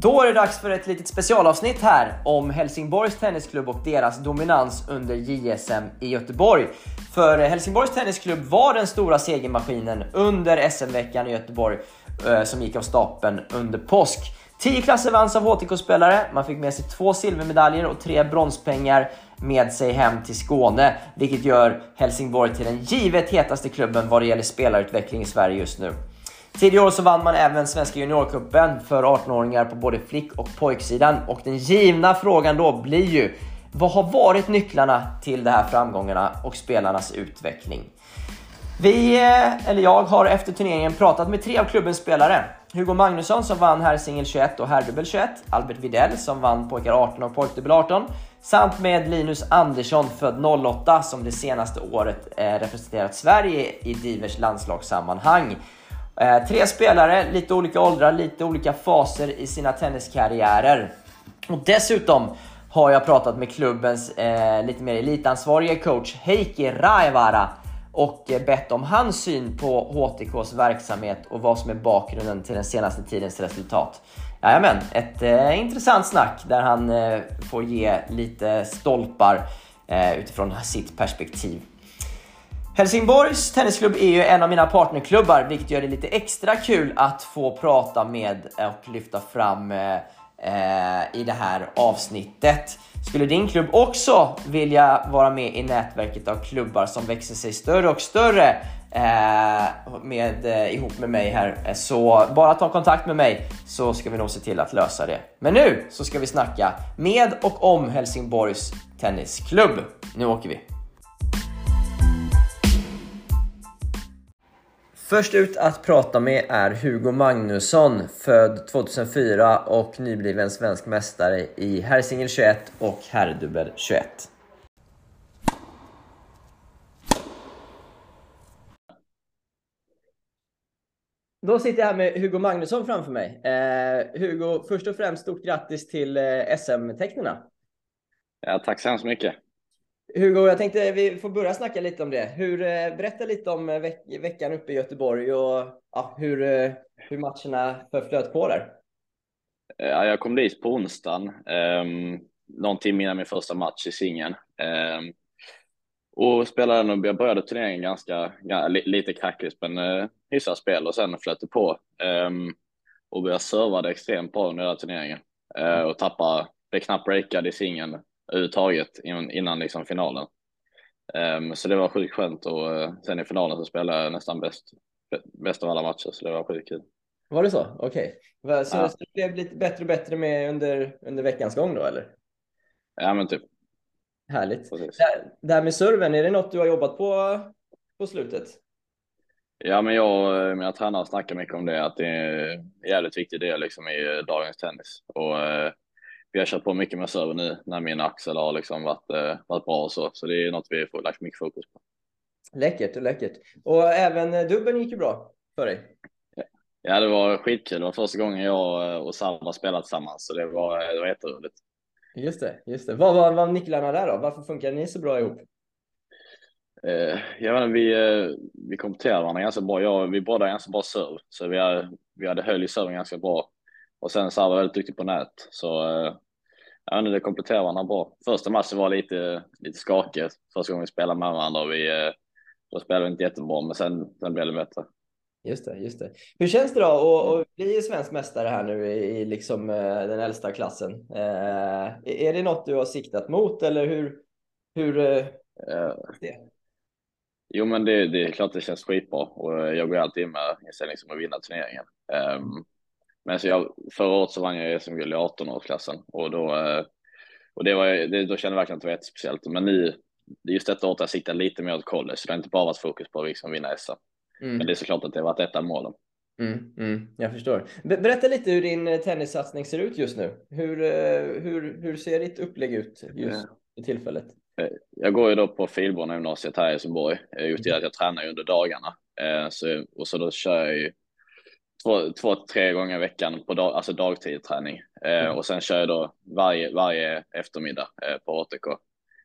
Då är det dags för ett litet specialavsnitt här om Helsingborgs Tennisklubb och deras dominans under JSM i Göteborg. För Helsingborgs Tennisklubb var den stora segermaskinen under SM-veckan i Göteborg eh, som gick av stapeln under påsk. 10 klasser vanns av HTK-spelare, man fick med sig två silvermedaljer och tre bronspengar med sig hem till Skåne, vilket gör Helsingborg till den givet hetaste klubben vad det gäller spelarutveckling i Sverige just nu. Tidigare år så vann man även Svenska Juniorcupen för 18-åringar på både flick och pojksidan. Och den givna frågan då blir ju, vad har varit nycklarna till de här framgångarna och spelarnas utveckling? Vi, eh, eller jag, har efter turneringen pratat med tre av klubbens spelare. Hugo Magnusson som vann här singel 21 och herrdubbel 21. Albert Videll som vann pojkar 18 och pojkdubbel 18. Samt med Linus Andersson född 08 som det senaste året eh, representerat Sverige i divers landslagssammanhang. Eh, tre spelare, lite olika åldrar, lite olika faser i sina tenniskarriärer. Och dessutom har jag pratat med klubbens eh, lite mer elitansvarige coach Heikki Raivara och eh, bett om hans syn på HTKs verksamhet och vad som är bakgrunden till den senaste tidens resultat. Jajamän, ett eh, intressant snack där han eh, får ge lite stolpar eh, utifrån sitt perspektiv. Helsingborgs Tennisklubb är ju en av mina partnerklubbar, vilket gör det lite extra kul att få prata med och lyfta fram eh, eh, i det här avsnittet. Skulle din klubb också vilja vara med i nätverket av klubbar som växer sig större och större eh, med, eh, ihop med mig här, eh, så bara ta kontakt med mig så ska vi nog se till att lösa det. Men nu så ska vi snacka med och om Helsingborgs Tennisklubb. Nu åker vi! Först ut att prata med är Hugo Magnusson, född 2004 och nybliven svensk mästare i herrsingel 21 och herrdubbel 21. Då sitter jag här med Hugo Magnusson framför mig. Eh, Hugo, först och främst stort grattis till eh, SM-tecknena. Ja, tack så hemskt mycket. Hugo, jag tänkte vi får börja snacka lite om det. Hur, eh, berätta lite om eh, veck veckan uppe i Göteborg och ja, hur, eh, hur matcherna förflöt på där. Ja, jag kom dit på onsdagen, um, någon timme innan min första match i singeln. Um, och spelade och jag började turneringen ganska, ja, lite kackigt men uh, hyfsat spel och sen flöt det på. Um, och jag servade extremt bra under hela turneringen uh, och tappade, blev knappt breakad i singeln överhuvudtaget innan liksom finalen. Um, så det var sjukt skönt och uh, sen i finalen så spelade jag nästan bäst, bäst av alla matcher så det var sjukt kul. Var det så? Okej. Okay. Så ja. det blev lite bättre och bättre med under, under veckans gång då eller? Ja men typ. Härligt. Det, det här med serven, är det något du har jobbat på på slutet? Ja men jag, mina tränare snackar mycket om det, att det är en jävligt viktig del liksom i dagens tennis. Och uh, vi har kört på mycket med server nu när min axel har liksom varit, eh, varit bra och så. Så det är något vi får lagt mycket fokus på. Läckert, läckert. Och även eh, dubben gick ju bra för dig. Ja, det var skitkul. Det var första gången jag och Salma spelat tillsammans, så det var, det var jätteroligt. Just det, just det. Vad var, var nycklarna där då? Varför funkar ni så bra ihop? Eh, jag vet inte, vi, eh, vi kompletterar varandra ganska bra. Jag, vi båda är ganska bra serv, så vi, är, vi hade höll i serven ganska bra. Och sen så var väldigt duktig på nät. Så eh, ja, det kompletterar varandra bra. Första matchen var lite, lite skakig. Första gången vi spelade med varandra och vi, eh, då spelade vi inte jättebra, men sen, sen blev det bättre. Just det, just det. Hur känns det då att, bli svensk mästare här nu i, liksom eh, den äldsta klassen? Eh, är det något du har siktat mot eller hur? hur eh, det? Jo, men det, det är klart det känns skitbra och jag går alltid in med inställning som att vinna turneringen. Um, men så jag, förra året så vann jag SM-guld i 18-årsklassen och då, eh, och det var, det, då kände jag verkligen att det var jättespeciellt. Men nu, just detta året har jag siktat lite mer åt college, så det har inte bara varit fokus på att liksom vinna SM. Mm. Men det är såklart att det har varit ett av målen. Mm, mm, jag förstår. Be berätta lite hur din eh, tennissatsning ser ut just nu. Hur, eh, hur, hur ser ditt upplägg ut just i tillfället? Jag går ju då på Filborna gymnasiet här i Göteborg. Just det att jag tränar under dagarna. Så, och så då kör jag ju två, två tre gånger i veckan på dag, alltså dagtid träning. Mm. Och sen kör jag då varje, varje eftermiddag på ATK.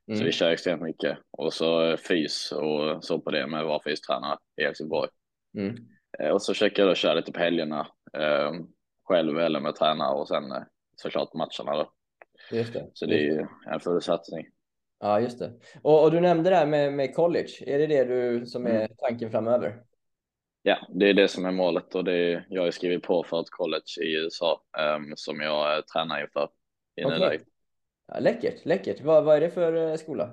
Mm. Så vi kör extremt mycket. Och så fys och så på det med vår fystränare i Helsingborg. Mm. Eh, och så försöker jag då köra lite på helgerna eh, själv eller med tränare och sen eh, såklart matcherna då. Just det. Så det är ju en full satsning. Ja, just det. Och, och, du nämnde det här med, med college. Är det det du som är mm. tanken framöver? Ja, det är det som är målet och det är, jag har skrivit på för ett college i USA um, som jag uh, tränar inför okay. Ja, läckert, läckert. Vad, vad är det för uh, skola?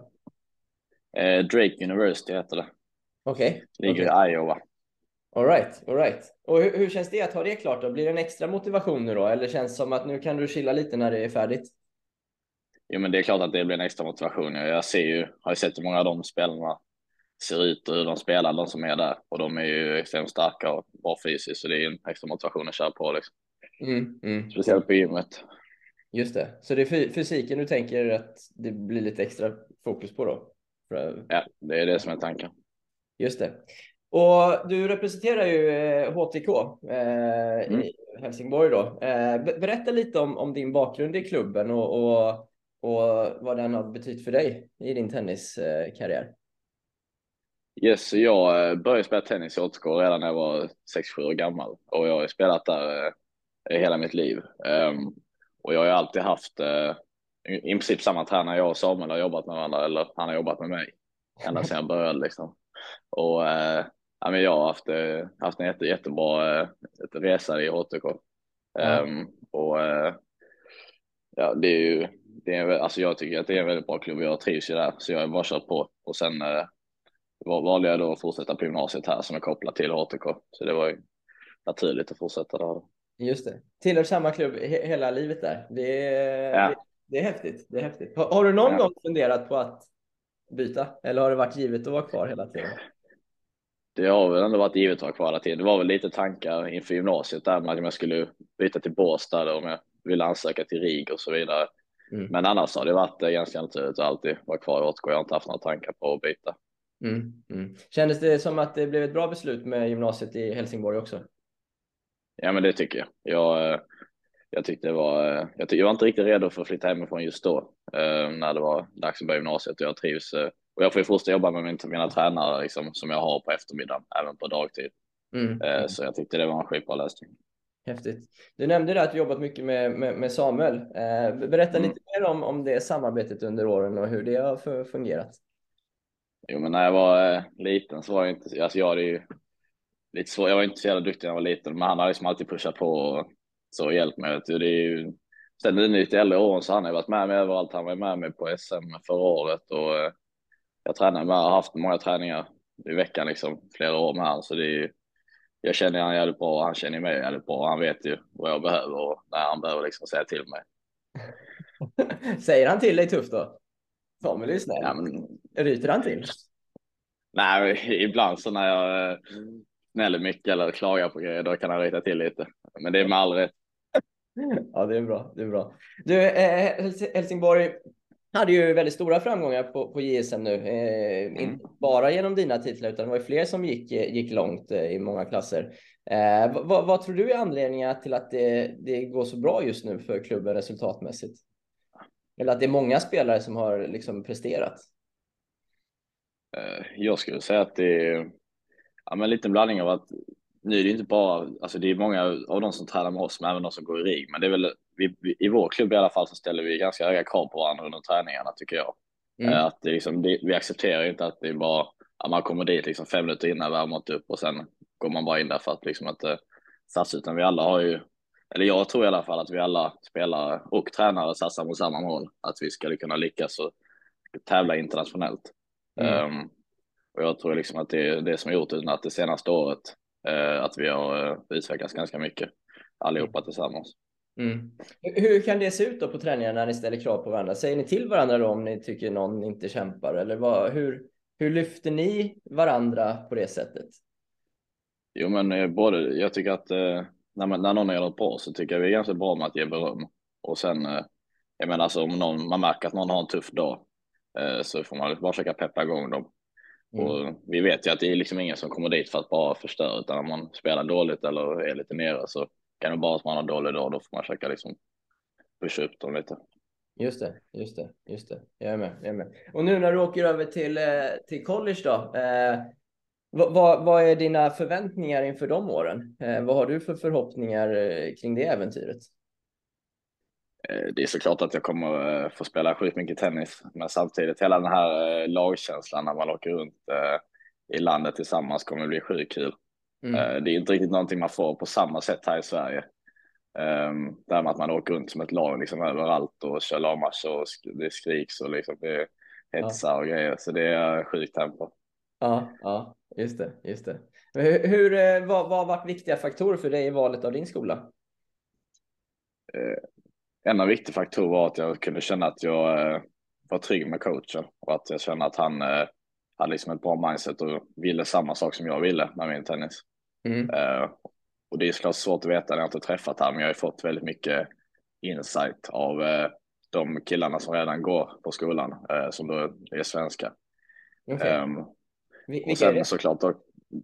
Uh, Drake University heter det. Okej. Okay. Ligger okay. i Iowa. All right. Och hur, hur, känns det att ha det klart då? Blir det en extra motivation nu då? Eller känns det som att nu kan du chilla lite när det är färdigt? Jo, men det är klart att det blir en extra motivation. Jag ser ju, har ju sett hur många av de spelarna ser ut och hur de spelar, de som är där. Och de är ju extremt starka och bra fysiskt, så det är en extra motivation att köra på liksom. Mm, mm. Speciellt på gymmet. Just det, så det är fysiken du tänker att det blir lite extra fokus på då? Ja, det är det som är tanken. Just det. Och du representerar ju HTK eh, eh, mm. i Helsingborg då. Eh, berätta lite om, om din bakgrund i klubben och, och, och vad den har betytt för dig i din tenniskarriär. Yes, jag eh, började spela tennis i HTK redan när jag var 6-7 år gammal och jag har spelat där eh, hela mitt liv. Um, och jag har alltid haft uh, i princip samma tränare jag och Samuel har jobbat med varandra, eller han har jobbat med mig ända sedan jag började liksom. Och ja, men jag har haft, eh, haft en jätte, jättebra eh, resa i HTK. Ja. Um, och ja, det är ju, det är, alltså jag tycker att det är en väldigt bra klubb och jag trivs ju där. Så jag har bara kört på och sen valde jag då att fortsätta på gymnasiet här som är kopplat till HTK. Så det var ju naturligt att fortsätta där. Just det. Tillhör samma klubb he hela livet där. Det är, ja. det, det, är häftigt. Det är häftigt. Har, har du någon ja. gång funderat på att byta eller har det varit givet att vara kvar hela tiden? det har väl ändå varit givet att vara kvar hela tiden. Det var väl lite tankar inför gymnasiet där med att jag skulle byta till Båstad om jag ville ansöka till RIG och så vidare. Mm. Men annars har det varit eh, ganska naturligt att alltid vara kvar i åtgå. Jag har inte haft några tankar på att byta. Mm. Mm. Kändes det som att det blev ett bra beslut med gymnasiet i Helsingborg också? Ja, men det tycker jag. Jag, eh, jag tyckte det var. Eh, jag, tyckte, jag var inte riktigt redo för att flytta hemifrån just då när det var dags att börja gymnasiet och jag trivs och jag får ju fortsätta jobba med min, mina tränare liksom, som jag har på eftermiddagen, även på dagtid. Mm. Eh, så jag tyckte det var en skitbra lösning. Häftigt. Du nämnde det att du jobbat mycket med, med, med Samuel. Eh, berätta mm. lite mer om, om det samarbetet under åren och hur det har fungerat. Jo, men när jag var eh, liten så var jag inte, alltså jag hade ju lite svårt, jag var inte så jävla duktig när jag var liten, men han har liksom alltid pushat på och så hjälpt mig. Det är ju, sen nu i äldre åren så har han varit med mig överallt. Han var med mig på SM förra året och eh, jag tränar med, har haft många träningar i veckan liksom flera år med honom så det är jag känner han jävligt bra och han känner mig jävligt bra. Han vet ju vad jag behöver och när han behöver liksom säga till mig. Säger han till dig tufft då? Samuel är snäll. Ja, men... Ryter han till? Nej, ibland så när jag gnäller mycket eller klagar på grejer, då kan han ryta till lite. Men det är med all rätt. Ja, det är bra. Det är bra. Du, eh, Helsingborg hade ju väldigt stora framgångar på, på JSM nu. Eh, mm. Inte bara genom dina titlar, utan det var ju fler som gick, gick långt eh, i många klasser. Eh, vad, vad, tror du är anledningen till att det, det går så bra just nu för klubben resultatmässigt? Eller att det är många spelare som har liksom presterat? Eh, jag skulle säga att det är ja, men en liten blandning av att nu är det inte bara, alltså det är många av de som tränar med oss, men även de som går i RIG, men det är väl vi, vi, i vår klubb i alla fall så ställer vi ganska höga krav på varandra under träningarna tycker jag. Mm. Eh, att det liksom, det, vi accepterar inte att det är bara att man kommer dit liksom fem minuter innan värmat upp och sen går man bara in där för att liksom inte satsa, utan vi alla har ju, eller jag tror i alla fall att vi alla spelare och tränare satsar mot samma mål, att vi ska kunna lyckas och tävla internationellt. Mm. Um, och jag tror liksom att det är det som har gjort att det senaste året uh, att vi har uh, utvecklats ganska mycket allihopa mm. tillsammans. Mm. Hur kan det se ut då på träningarna när ni ställer krav på varandra? Säger ni till varandra då om ni tycker någon inte kämpar eller vad, hur, hur lyfter ni varandra på det sättet? Jo, men eh, både, jag tycker att eh, när, man, när någon gör något bra så tycker jag vi är ganska bra med att ge beröm. Och sen, eh, jag menar alltså om någon, man märker att någon har en tuff dag eh, så får man bara försöka peppa igång dem. Mm. Och vi vet ju att det är liksom ingen som kommer dit för att bara förstöra, utan om man spelar dåligt eller är lite nere så kan det bara att man har dålig dag, då får man försöka liksom pusha upp dem lite. Just det, just det, just det. Jag är med, jag är med. Och nu när du åker över till, eh, till college då, vad, vad, är dina förväntningar inför de åren? Eh, vad har du för förhoppningar eh, kring det äventyret? Eh, det är såklart att jag kommer få spela sjukt mycket tennis, men samtidigt hela den här lagkänslan när man åker runt i landet tillsammans kommer bli sjukt kul. Mm. Det är inte riktigt någonting man får på samma sätt här i Sverige. Um, det här med att man åker runt som ett lag liksom överallt och kör lagmatcher och det skriks och liksom det hetsar och grejer. Så det är sjukt tempo. Ja, ja, just det, just det. Hur, hur eh, vad, vad har varit viktiga faktorer för dig i valet av din skola? Eh, en av viktiga faktorer var att jag kunde känna att jag eh, var trygg med coachen och att jag kände att han hade liksom ett bra mindset och ville samma sak som jag ville med min tennis. Mm. Och det är såklart svårt att veta när jag inte träffat honom, men jag har fått väldigt mycket insight av de killarna som redan går på skolan, som då är svenska. Okay. Um, ehm, och sen såklart då,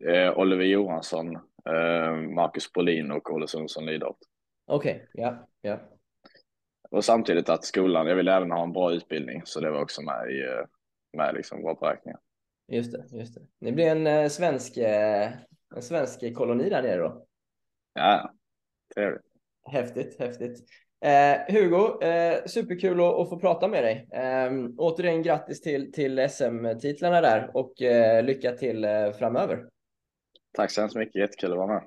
eh, Oliver Johansson, eh, Marcus Bolin och Olle Sundsson Lidholt. Okej, okay. ja, ja. Och samtidigt att skolan, jag vill även ha en bra utbildning, så det var också med i eh, med liksom våra beräkningar. Just det, just det. Det blir en eh, svensk, eh, en svensk koloni där nere då? Ja, trevligt. Häftigt, häftigt. Eh, Hugo, eh, superkul att, att, få prata med dig. Eh, återigen grattis till, till SM-titlarna där och eh, lycka till eh, framöver. Tack så hemskt mycket, jättekul att vara med.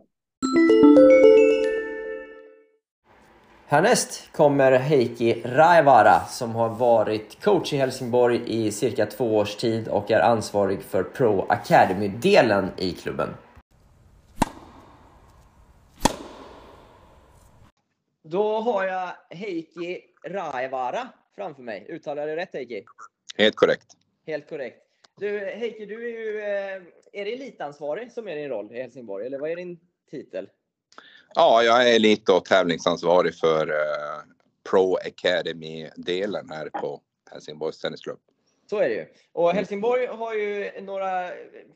Härnäst kommer Heikki Raivara som har varit coach i Helsingborg i cirka två års tid och är ansvarig för Pro Academy-delen i klubben. Då har jag Heikki Raivara framför mig. Uttalar jag det rätt Heikki? Helt korrekt. Helt korrekt. Du Heikki, du är ju eh, är det elitansvarig som är din roll i Helsingborg, eller vad är din titel? Ja, jag är elit och tävlingsansvarig för uh, Pro Academy-delen här på Helsingborgs Tennisklubb. Så är det ju. Och Helsingborg har ju några,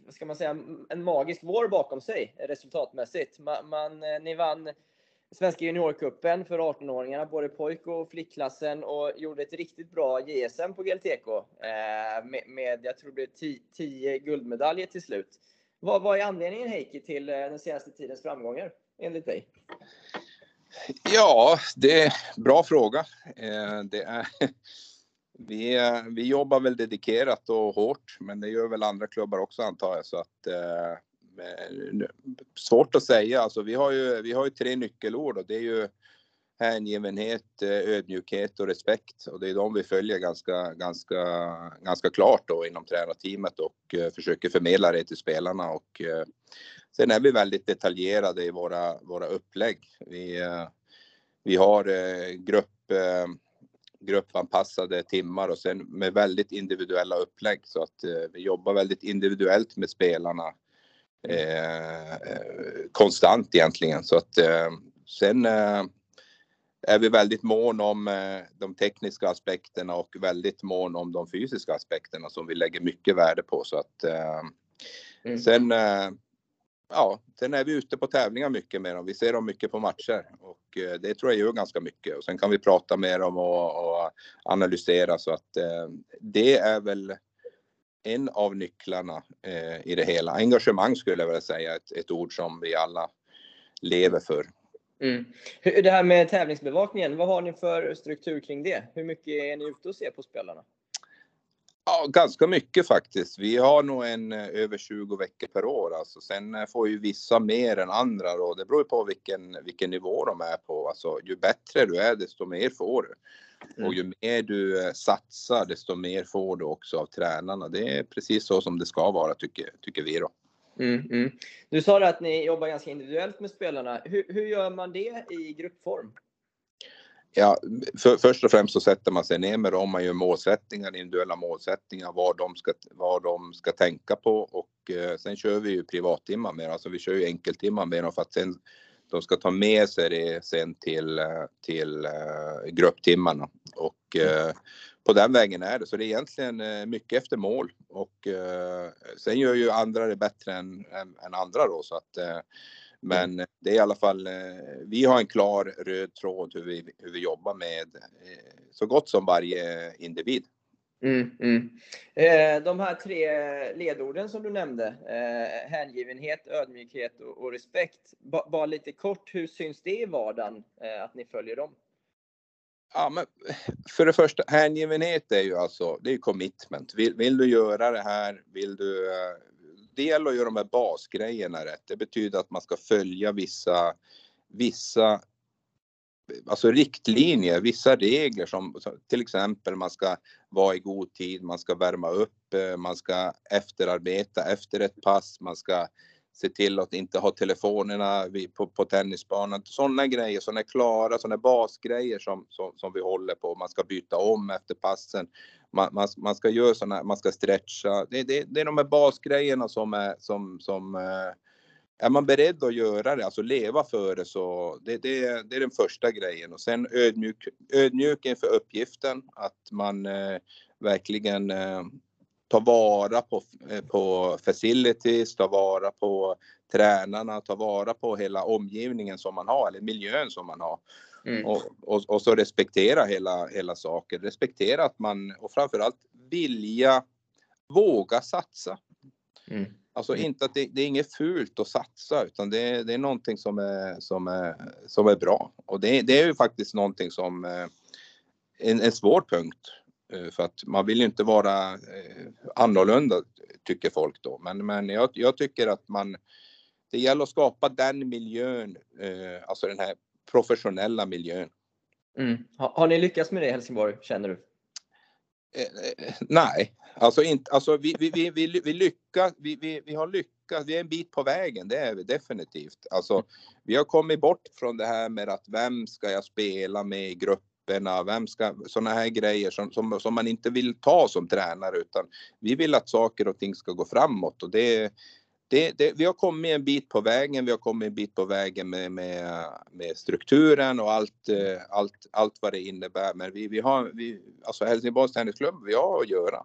vad ska man säga, en magisk vår bakom sig resultatmässigt. Man, man, eh, ni vann Svenska juniorkuppen för 18-åringarna, både pojk och flickklassen och gjorde ett riktigt bra JSM på GLTK eh, med, med, jag tror det blev 10 guldmedaljer till slut. Vad, vad är anledningen Heikki till eh, den senaste tidens framgångar enligt dig? Ja, det är bra fråga. Eh, det är, vi, eh, vi jobbar väl dedikerat och hårt, men det gör väl andra klubbar också antar jag. Så att, eh, Eh, svårt att säga. Alltså, vi, har ju, vi har ju tre nyckelord och det är ju hängivenhet, eh, ödmjukhet och respekt. Och det är de vi följer ganska, ganska, ganska klart då inom tränarteamet och eh, försöker förmedla det till spelarna. Och, sen är vi väldigt detaljerade i våra, våra upplägg. Vi, vi har grupp, gruppanpassade timmar och sen med väldigt individuella upplägg så att vi jobbar väldigt individuellt med spelarna konstant egentligen. Så att eh, sen eh, är vi väldigt mån om eh, de tekniska aspekterna och väldigt mån om de fysiska aspekterna som vi lägger mycket värde på. Så att eh, mm. sen eh, ja, sen är vi ute på tävlingar mycket med dem. Vi ser dem mycket på matcher och eh, det tror jag gör ganska mycket. Och sen kan vi prata med dem och, och analysera så att eh, det är väl en av nycklarna eh, i det hela. Engagemang skulle jag vilja säga, ett, ett ord som vi alla lever för. Mm. Det här med tävlingsbevakningen, vad har ni för struktur kring det? Hur mycket är ni ute och ser på spelarna? Ja, ganska mycket faktiskt. Vi har nog en eh, över 20 veckor per år. Alltså. Sen eh, får ju vissa mer än andra och det beror på vilken, vilken nivå de är på. Alltså, ju bättre du är, desto mer får du. Mm. Och ju mer du eh, satsar, desto mer får du också av tränarna. Det är precis så som det ska vara, tycker, tycker vi då. Mm, mm. Du sa att ni jobbar ganska individuellt med spelarna. Hur, hur gör man det i gruppform? Ja, för, först och främst så sätter man sig ner med dem, man gör målsättningar, individuella målsättningar, vad de ska, vad de ska tänka på och eh, sen kör vi ju privattimmar med alltså vi kör ju enkeltimmar dem för att sen de ska ta med sig det sen till, eh, till uh, grupptimmarna och uh, på den vägen är det. Så det är egentligen uh, mycket efter mål och sen gör ju andra det bättre än, än, än andra då så att men det är i alla fall, vi har en klar röd tråd hur vi, hur vi jobbar med så gott som varje individ. Mm, mm. Eh, de här tre ledorden som du nämnde, eh, hängivenhet, ödmjukhet och, och respekt. Ba, bara lite kort, hur syns det i vardagen eh, att ni följer dem? Ja, men för det första, hängivenhet är ju alltså, det är commitment. Vill, vill du göra det här, vill du... Eh, det gäller att göra de här basgrejerna rätt. Det betyder att man ska följa vissa, vissa alltså riktlinjer, vissa regler som till exempel man ska vara i god tid, man ska värma upp, eh, man ska efterarbeta efter ett pass, man ska se till att inte ha telefonerna på, på tennisbanan. Sådana grejer, sådana klara, sådana basgrejer som, som, som, vi håller på. Man ska byta om efter passen. Man, man, man ska göra sådana, man ska stretcha. Det, det, det är de här basgrejerna som är som, som eh, är man beredd att göra det, alltså leva för det så det, det, det är den första grejen och sen ödmjuk, ödmjuk inför uppgiften att man eh, verkligen eh, tar vara på, eh, på facilities, tar vara på tränarna, tar vara på hela omgivningen som man har eller miljön som man har. Mm. Och, och, och, så respektera hela, hela saken, respektera att man och framförallt vilja våga satsa. Mm. Alltså mm. inte att det, det, är inget fult att satsa utan det, det är någonting som är, som är, som är bra. Och det, det är ju faktiskt någonting som eh, en, en svår punkt. Eh, för att man vill ju inte vara eh, annorlunda tycker folk då. Men, men jag, jag tycker att man, det gäller att skapa den miljön, alltså den här professionella miljön. Mm. Har, har ni lyckats med det i Helsingborg känner du? Eh, eh, nej, alltså, inte, alltså vi, vi, vi, vi, vi lyckas, vi, vi, vi har lyckats, vi är en bit på vägen, det är vi definitivt. Alltså, vi har kommit bort från det här med att vem ska jag spela med i grupperna, vem ska, sådana här grejer som, som, som man inte vill ta som tränare utan vi vill att saker och ting ska gå framåt och det, det, det, vi har kommit en bit på vägen. Vi har kommit en bit på vägen med, med, med strukturen och allt, eh, allt, allt vad det innebär. Men vi, vi har, vi, alltså Helsingborgs Tennisklubb, vi har att göra.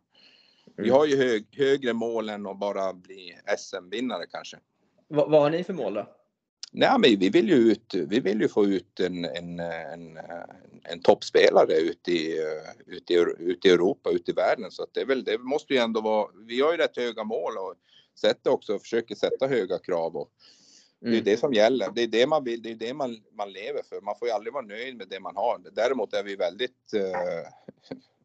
Vi mm. har ju hög, högre mål än att bara bli SM-vinnare kanske. Va, vad har ni för mål då? Nej, men vi vill ju, ut, vi vill ju få ut en, en, en, en toppspelare ute i, ut i, ut i Europa, ute i världen. Så att det, är väl, det måste ju ändå vara, vi har ju rätt höga mål och sätter också, försöker sätta höga krav. Och det är mm. det som gäller. Det är det man vill, det är det man, man lever för. Man får ju aldrig vara nöjd med det man har. Däremot är vi väldigt, uh,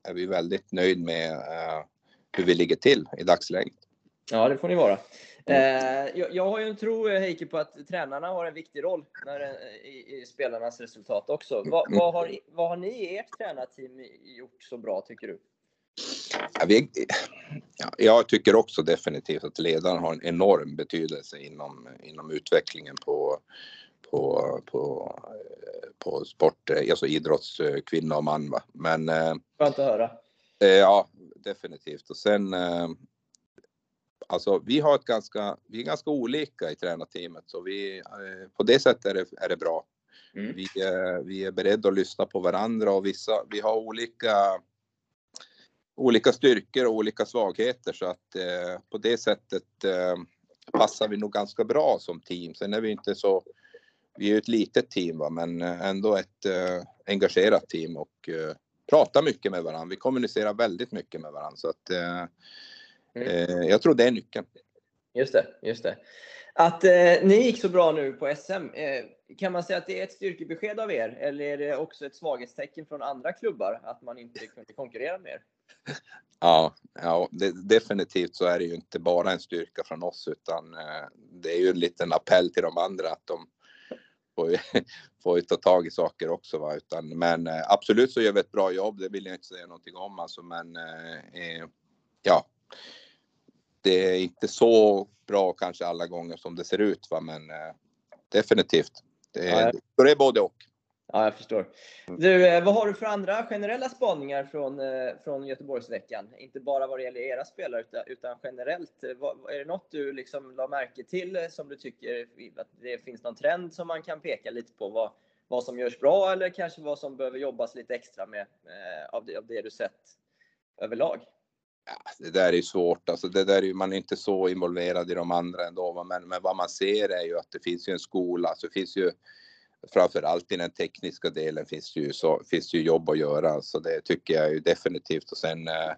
är vi väldigt nöjd med uh, hur vi ligger till i dagsläget. Ja, det får ni vara. Mm. Eh, jag, jag, har ju en tro, Heikki, på att tränarna har en viktig roll när, i, i spelarnas resultat också. Va, mm. vad, har, vad har ni i ert tränarteam gjort så bra, tycker du? Ja, vi, ja, jag tycker också definitivt att ledaren har en enorm betydelse inom, inom utvecklingen på, på, på, på sport, alltså idrottskvinna och man. Va? Men, eh, Skönt att höra. Eh, ja, definitivt. Och sen, eh, alltså vi har ett ganska, vi är ganska olika i tränarteamet så vi, på det sättet är det, är det bra. Mm. Vi, vi är beredda att lyssna på varandra och vissa, vi har olika olika styrkor och olika svagheter så att eh, på det sättet eh, passar vi nog ganska bra som team. Sen är vi inte så, vi är ett litet team va? men ändå ett eh, engagerat team och eh, pratar mycket med varandra. Vi kommunicerar väldigt mycket med varandra så att eh, mm. Eh, jag tror det är nyckeln. Just det, just det. Att eh, ni gick så bra nu på SM, eh, kan man säga att det är ett styrkebesked av er? Eller är det också ett svaghetstecken från andra klubbar att man inte kunde konkurrera med er? Ja, ja det, definitivt så är det ju inte bara en styrka från oss utan eh, det är ju en liten appell till de andra att de får ju, får ju ta tag i saker också. Va? Utan, men eh, absolut så gör vi ett bra jobb, det vill jag inte säga någonting om alltså, men eh, eh ja. Det är inte så bra kanske alla gånger som det ser ut, va? men eh, definitivt. Det är, det är både och. Ja, jag förstår. Du, eh, vad har du för andra generella spaningar från, eh, från Göteborgsveckan? Inte bara vad det gäller era spelare, utan, utan generellt. Vad, är det något du liksom la märke till eh, som du tycker att det finns någon trend som man kan peka lite på? Vad, vad som görs bra eller kanske vad som behöver jobbas lite extra med av, det, av det du sett överlag? Ja, det där är svårt, alltså det där är, man är inte så involverad i de andra ändå, men, men vad man ser är ju att det finns ju en skola, så det finns ju framförallt i den tekniska delen finns det ju, så, finns det ju jobb att göra. Så det tycker jag ju definitivt. Och sen eh,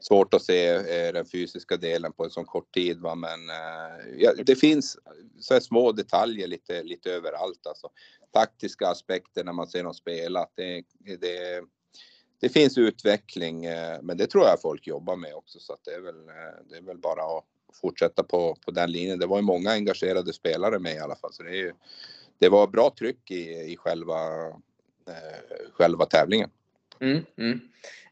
svårt att se eh, den fysiska delen på en så kort tid. Va? Men eh, ja, det finns så små detaljer lite, lite överallt. Alltså, taktiska aspekter när man ser dem spela. Det, det, det finns utveckling, eh, men det tror jag folk jobbar med också. Så att det, är väl, eh, det är väl bara att fortsätta på, på den linjen. Det var ju många engagerade spelare med i alla fall. Så det är ju, det var bra tryck i, i själva, eh, själva tävlingen. Mm, mm.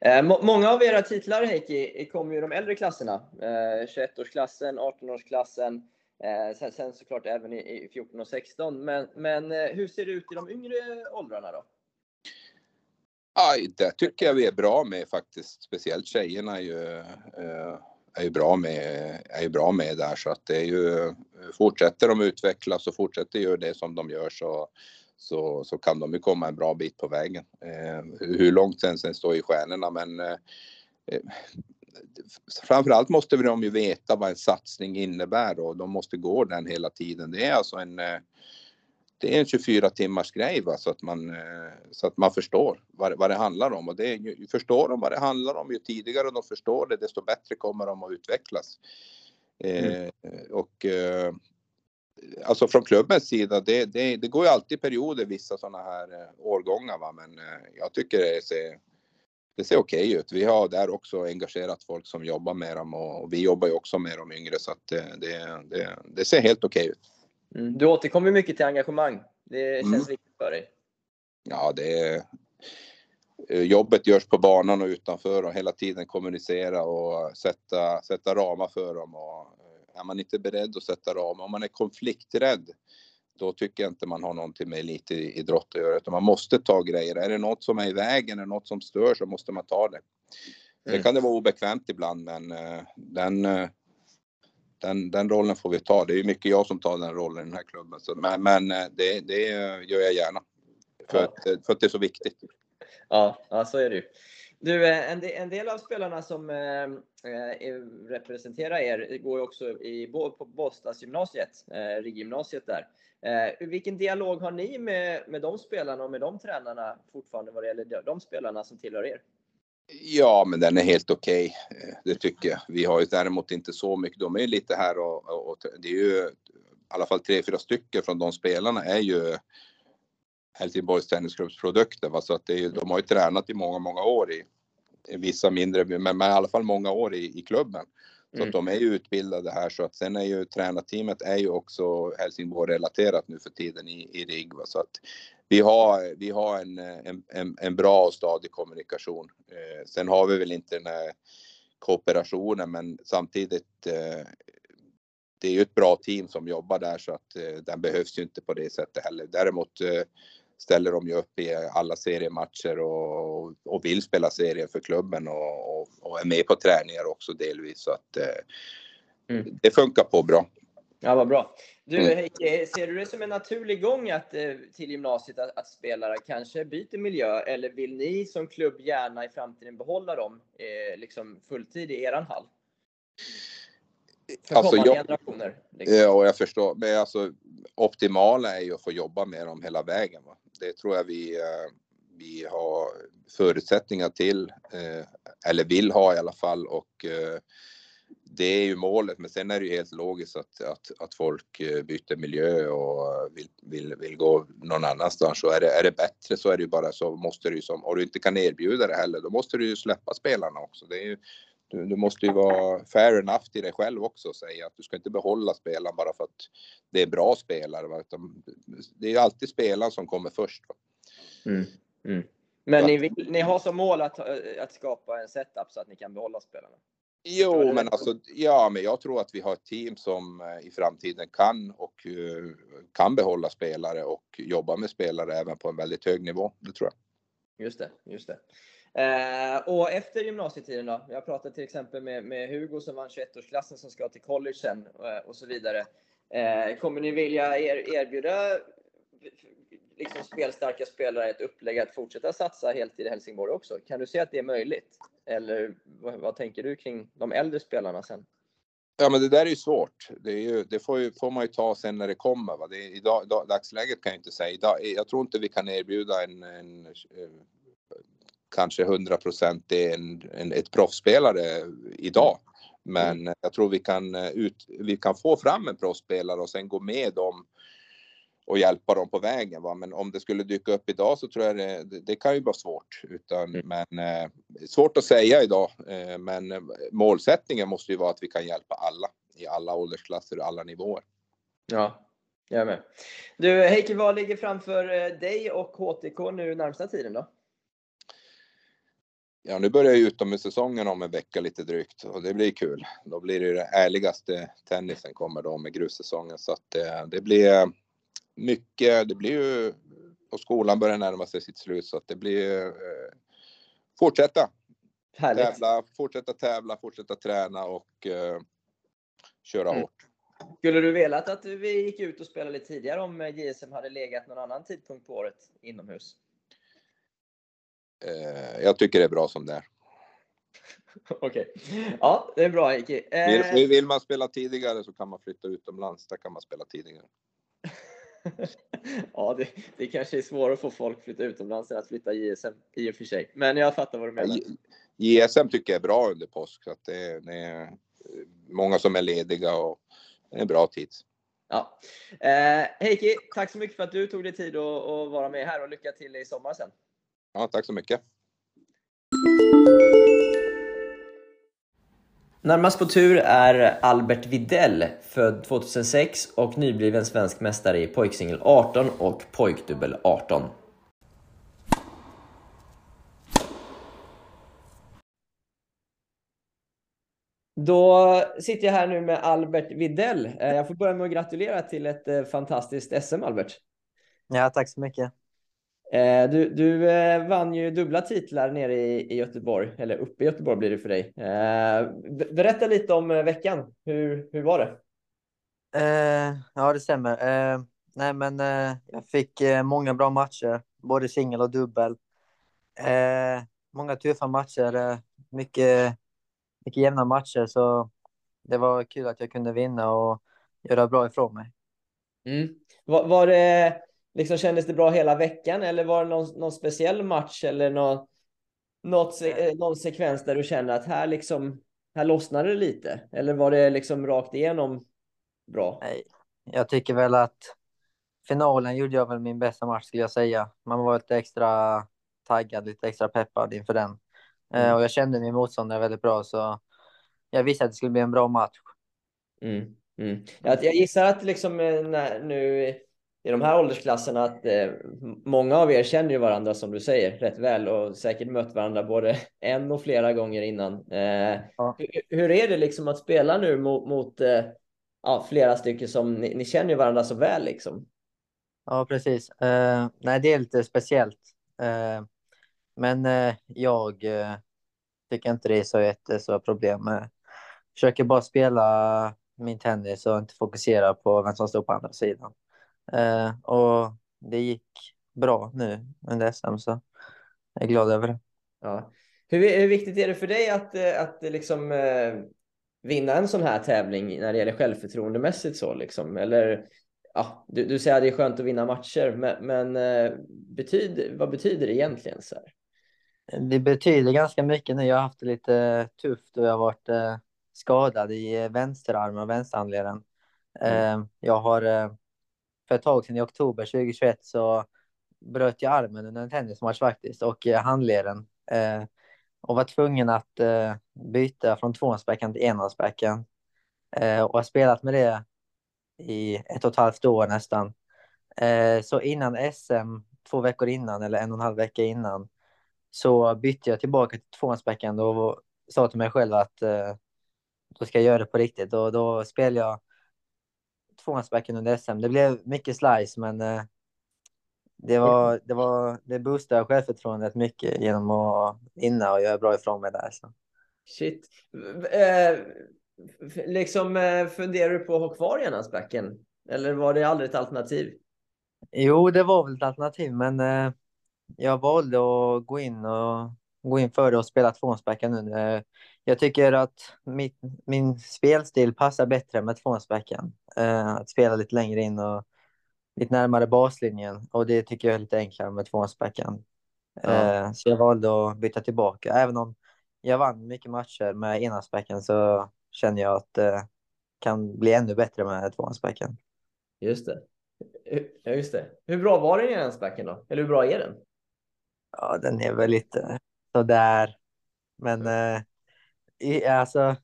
Eh, må många av era titlar Heikki kommer ju i de äldre klasserna. Eh, 21-årsklassen, 18-årsklassen, eh, sen, sen, såklart även i, i 14 och 16. Men, men eh, hur ser det ut i de yngre åldrarna då? Aj, det tycker jag vi är bra med faktiskt. Speciellt tjejerna ju, eh, är ju bra med, är ju bra med där så att det är ju fortsätter de utvecklas och fortsätter göra det som de gör så, så, så kan de ju komma en bra bit på vägen. Eh, hur långt sen, sen står i stjärnorna men eh, eh framförallt måste de ju veta vad en satsning innebär och de måste gå den hela tiden. Det är alltså en eh, det är en 24 timmars grej va? Så, att man, eh, så att man förstår vad, vad det handlar om. Och det, ju, förstår de vad det handlar om, ju tidigare de förstår det, desto bättre kommer de att utvecklas. Mm. Eh, och eh, alltså från klubbens sida, det, det, det, går ju alltid perioder vissa sådana här eh, årgångar va? men eh, jag tycker det ser, det ser okej okay ut. Vi har där också engagerat folk som jobbar med dem och, och vi jobbar ju också med de yngre så att det, det, det ser helt okej okay ut. Mm. Du återkommer mycket till engagemang. Det känns mm. viktigt för dig. Ja, det är... Eh, jobbet görs på banan och utanför och hela tiden kommunicera och sätta, sätta ramar för dem. Och eh, är man inte beredd att sätta ramar, om man är konflikträdd, då tycker jag inte man har någonting med elitidrott att göra, utan man måste ta grejer. Är det något som är i vägen, är något som stör, så måste man ta det. Mm. Det kan det vara obekvämt ibland, men uh, den, den, den rollen får vi ta. Det är mycket jag som tar den rollen i den här klubben. Så, men, men eh, det, det gör jag gärna. För, ja. att, eh, för att det är så viktigt. Ja, ja så är det ju. Du, eh, en del, av spelarna som representerar er går ju också i, på Båstadsgymnasiet, eh, RIG-gymnasiet där. Vilken dialog har ni med, med de spelarna och med de tränarna fortfarande vad det gäller de spelarna som tillhör er? Ja, men den är helt okej. Okay. Eh, det tycker jag. Vi har ju däremot inte så mycket. De är lite här och, och, och det är ju i alla fall tre, fyra stycken från de spelarna är ju Helsingborgs Tennisklubs produkter. Så att det är, de har ju tränat i många, många år i, i vissa mindre, men, men i alla fall många år i, i klubben. Så mm. att de är ju utbildade här så att sen är ju tränarteamet är ju också Helsingborg relaterat nu för tiden i, i RIG. Va? Så att vi har, vi har en, en, en bra och stadig kommunikation. Eh, sen har vi väl inte den här kooperationen men samtidigt eh, det är ju ett bra team som jobbar där så att eh, den behövs ju inte på det sättet heller. Däremot eh, ställer de ju upp i alla seriematcher och, och vill spela serien för klubben och, och, och, är med på träningar också delvis så att eh, mm. det funkar på bra. Ja, vad bra. Du mm. Heike, ser du det som en naturlig gång att, eh, till gymnasiet att, att, spelare kanske byter miljö eller vill ni som klubb gärna i framtiden behålla dem eh, liksom fulltid i eran hall? För alltså, jag, generationer? Liksom. Ja, jag förstår. Men alltså, optimala är ju att få jobba med dem hela vägen. Va? Det tror jag vi, eh, vi har förutsättningar till, eh, eller vill ha i alla fall. Och eh, det är ju målet, men sen är det ju helt logiskt att, att, att folk eh, byter miljö och vill, vill, vill gå någon annanstans. Så är det, är det bättre så är det ju bara så måste du som, och du inte kan erbjuda det heller, då måste du ju släppa spelarna också. Det är ju, du, du måste ju vara fair enough till dig själv också och säga att du ska inte behålla spelaren bara för att det är bra spelare. Utan det är ju alltid spelaren som kommer först. Mm. Mm. Men ni, vill, ni har som mål att, att skapa en setup så att ni kan behålla spelarna? Jo, men alltså, ja, men jag tror att vi har ett team som eh, i framtiden kan och uh, kan behålla spelare och jobba med spelare även på en väldigt hög nivå. Det tror jag. Just det, just det. Eh, och efter gymnasietiden då? Jag pratade till exempel med, med Hugo som vann 21-årsklassen som ska till college sen eh, och så vidare. Eh, kommer ni vilja er, erbjuda liksom spelstarka spelare ett upplägg att fortsätta satsa heltid i Helsingborg också? Kan du se att det är möjligt? Eller vad, vad tänker du kring de äldre spelarna sen? Ja, men det där är ju svårt. Det, är ju, det får, ju, får man ju ta sen när det kommer. Va? Det är, idag, idag, dagsläget kan jag inte säga. Idag, jag tror inte vi kan erbjuda en, en, en kanske 100 procent en, en, ett proffsspelare idag. Men mm. jag tror vi kan, ut, vi kan få fram en proffsspelare och sen gå med dem och hjälpa dem på vägen. Va? Men om det skulle dyka upp idag så tror jag det, det, det kan ju vara svårt. Utan, mm. Men eh, svårt att säga idag. Eh, men målsättningen måste ju vara att vi kan hjälpa alla i alla åldersklasser och alla nivåer. Ja, jag med. Du Heikki, vad ligger framför eh, dig och HTK nu närmsta tiden då? Ja, nu börjar ju utomhussäsongen om en vecka lite drygt och det blir kul. Då blir det ju den ärligaste tennisen kommer då med grussäsongen så att eh, det blir mycket. Det blir ju och skolan börjar närma sig sitt slut så att det blir eh, fortsätta. Härligt. Tävla, fortsätta tävla, fortsätta träna och eh, köra mm. hårt. Skulle du velat att vi gick ut och spelade lite tidigare om JSM hade legat någon annan tidpunkt på året inomhus? Eh, jag tycker det är bra som det är. Okej. Okay. Ja, det är bra Heikki. Eh... Vill, vill, man spela tidigare så kan man flytta utomlands. Där kan man spela tidigare. Ja, det, det kanske är svårare att få folk att flytta utomlands än att flytta JSM i och för sig. Men jag fattar vad du menar. JSM tycker jag är bra under påsk. Så att det, det är många som är lediga och det är en bra tid. Ja. Eh, Heikki, tack så mycket för att du tog dig tid att, att vara med här och lycka till i sommar sen. Ja, tack så mycket. Närmast på tur är Albert Videll, född 2006 och nybliven svensk mästare i pojksingel 18 och pojkdubbel 18. Då sitter jag här nu med Albert Videll. Eh, jag får börja med att gratulera till ett eh, fantastiskt SM, Albert. Ja, tack så mycket. Eh, du, du eh, vann ju dubbla titlar nere i, i Göteborg, eller uppe i Göteborg blir det för dig. Eh, berätta lite om veckan. Hur, hur var det? ja, det stämmer. nej, men jag fick många bra matcher, både singel och dubbel. många tuffa matcher, mycket, mycket jämna matcher, så det var kul att jag kunde vinna och göra bra ifrån mig. Mm. Var, var det liksom kändes det bra hela veckan eller var det någon, någon speciell match eller någon, något, någon sekvens där du kände att här liksom, här lossnade det lite? Eller var det liksom rakt igenom bra? Nej, jag tycker väl att finalen gjorde jag väl min bästa match skulle jag säga. Man var lite extra taggad, lite extra peppad inför den. Eh, mm. och jag kände min motståndare väldigt bra så jag visste att det skulle bli en bra match. Mm. Mm. Jag, jag gissar att liksom eh, när, nu i de här åldersklasserna att eh, många av er känner ju varandra som du säger rätt väl och säkert mött varandra både en och flera gånger innan. Eh, ja. hur, hur, är det liksom att spela nu mot, mot eh, ja, flera stycken som ni, ni, känner ju varandra så väl liksom? Ja, precis. Uh, nej, det är lite speciellt. Uh, men uh, jag tycker inte det är så jättestora problem. Uh, försöker bara spela min tennis och inte fokusera på vem som står på andra sidan. Eh, och det gick bra nu under SM så jag är glad över det. Ja. Hur, hur viktigt är det för dig att, eh, att liksom, eh, vinna en sån här tävling när det gäller självförtroendemässigt så liksom? Eller ja, du, du säger att det är skönt att vinna matcher, men, men eh, betyd, vad betyder det egentligen? Så här? Det betyder ganska mycket nu. Jag har haft det lite tufft och jag har varit eh, skadad i vänsterarmen och vänsterhandleden. Mm. Eh, jag har eh, för ett tag sedan i oktober 2021 så bröt jag armen under en tennismatch faktiskt och eh, handleden. Eh, och var tvungen att eh, byta från tvåhandsbackhand till enhandsbackhand. Eh, och har spelat med det i ett och ett halvt år nästan. Eh, så innan SM, två veckor innan eller en och en halv vecka innan, så bytte jag tillbaka till tvåhandsbackhand och sa till mig själv att eh, då ska jag göra det på riktigt. Och då spelade jag tvåhandsbacken under SM. Det blev mycket slice, men eh, det, var, det, var, det boostade självförtroendet mycket genom att vinna och göra bra ifrån mig där. Så. Shit. Eh, liksom eh, funderar du på att ha kvar enhandsbacken? Eller var det aldrig ett alternativ? Jo, det var väl ett alternativ, men eh, jag valde att gå in och gå in för det och spela tvåhandsbacken nu. Eh, jag tycker att mitt, min spelstil passar bättre med tvåhandsbacken. Eh, att spela lite längre in och lite närmare baslinjen och det tycker jag är lite enklare med tvåhandsbacken. Ja. Eh, så jag valde att byta tillbaka. Även om jag vann mycket matcher med enhandsbacken så känner jag att det kan bli ännu bättre med tvåhandsbacken. Just det. Ja, just det. Hur bra var den enhandsbacken då? Eller hur bra är den? Ja, den är väl lite sådär. Men eh, i, alltså,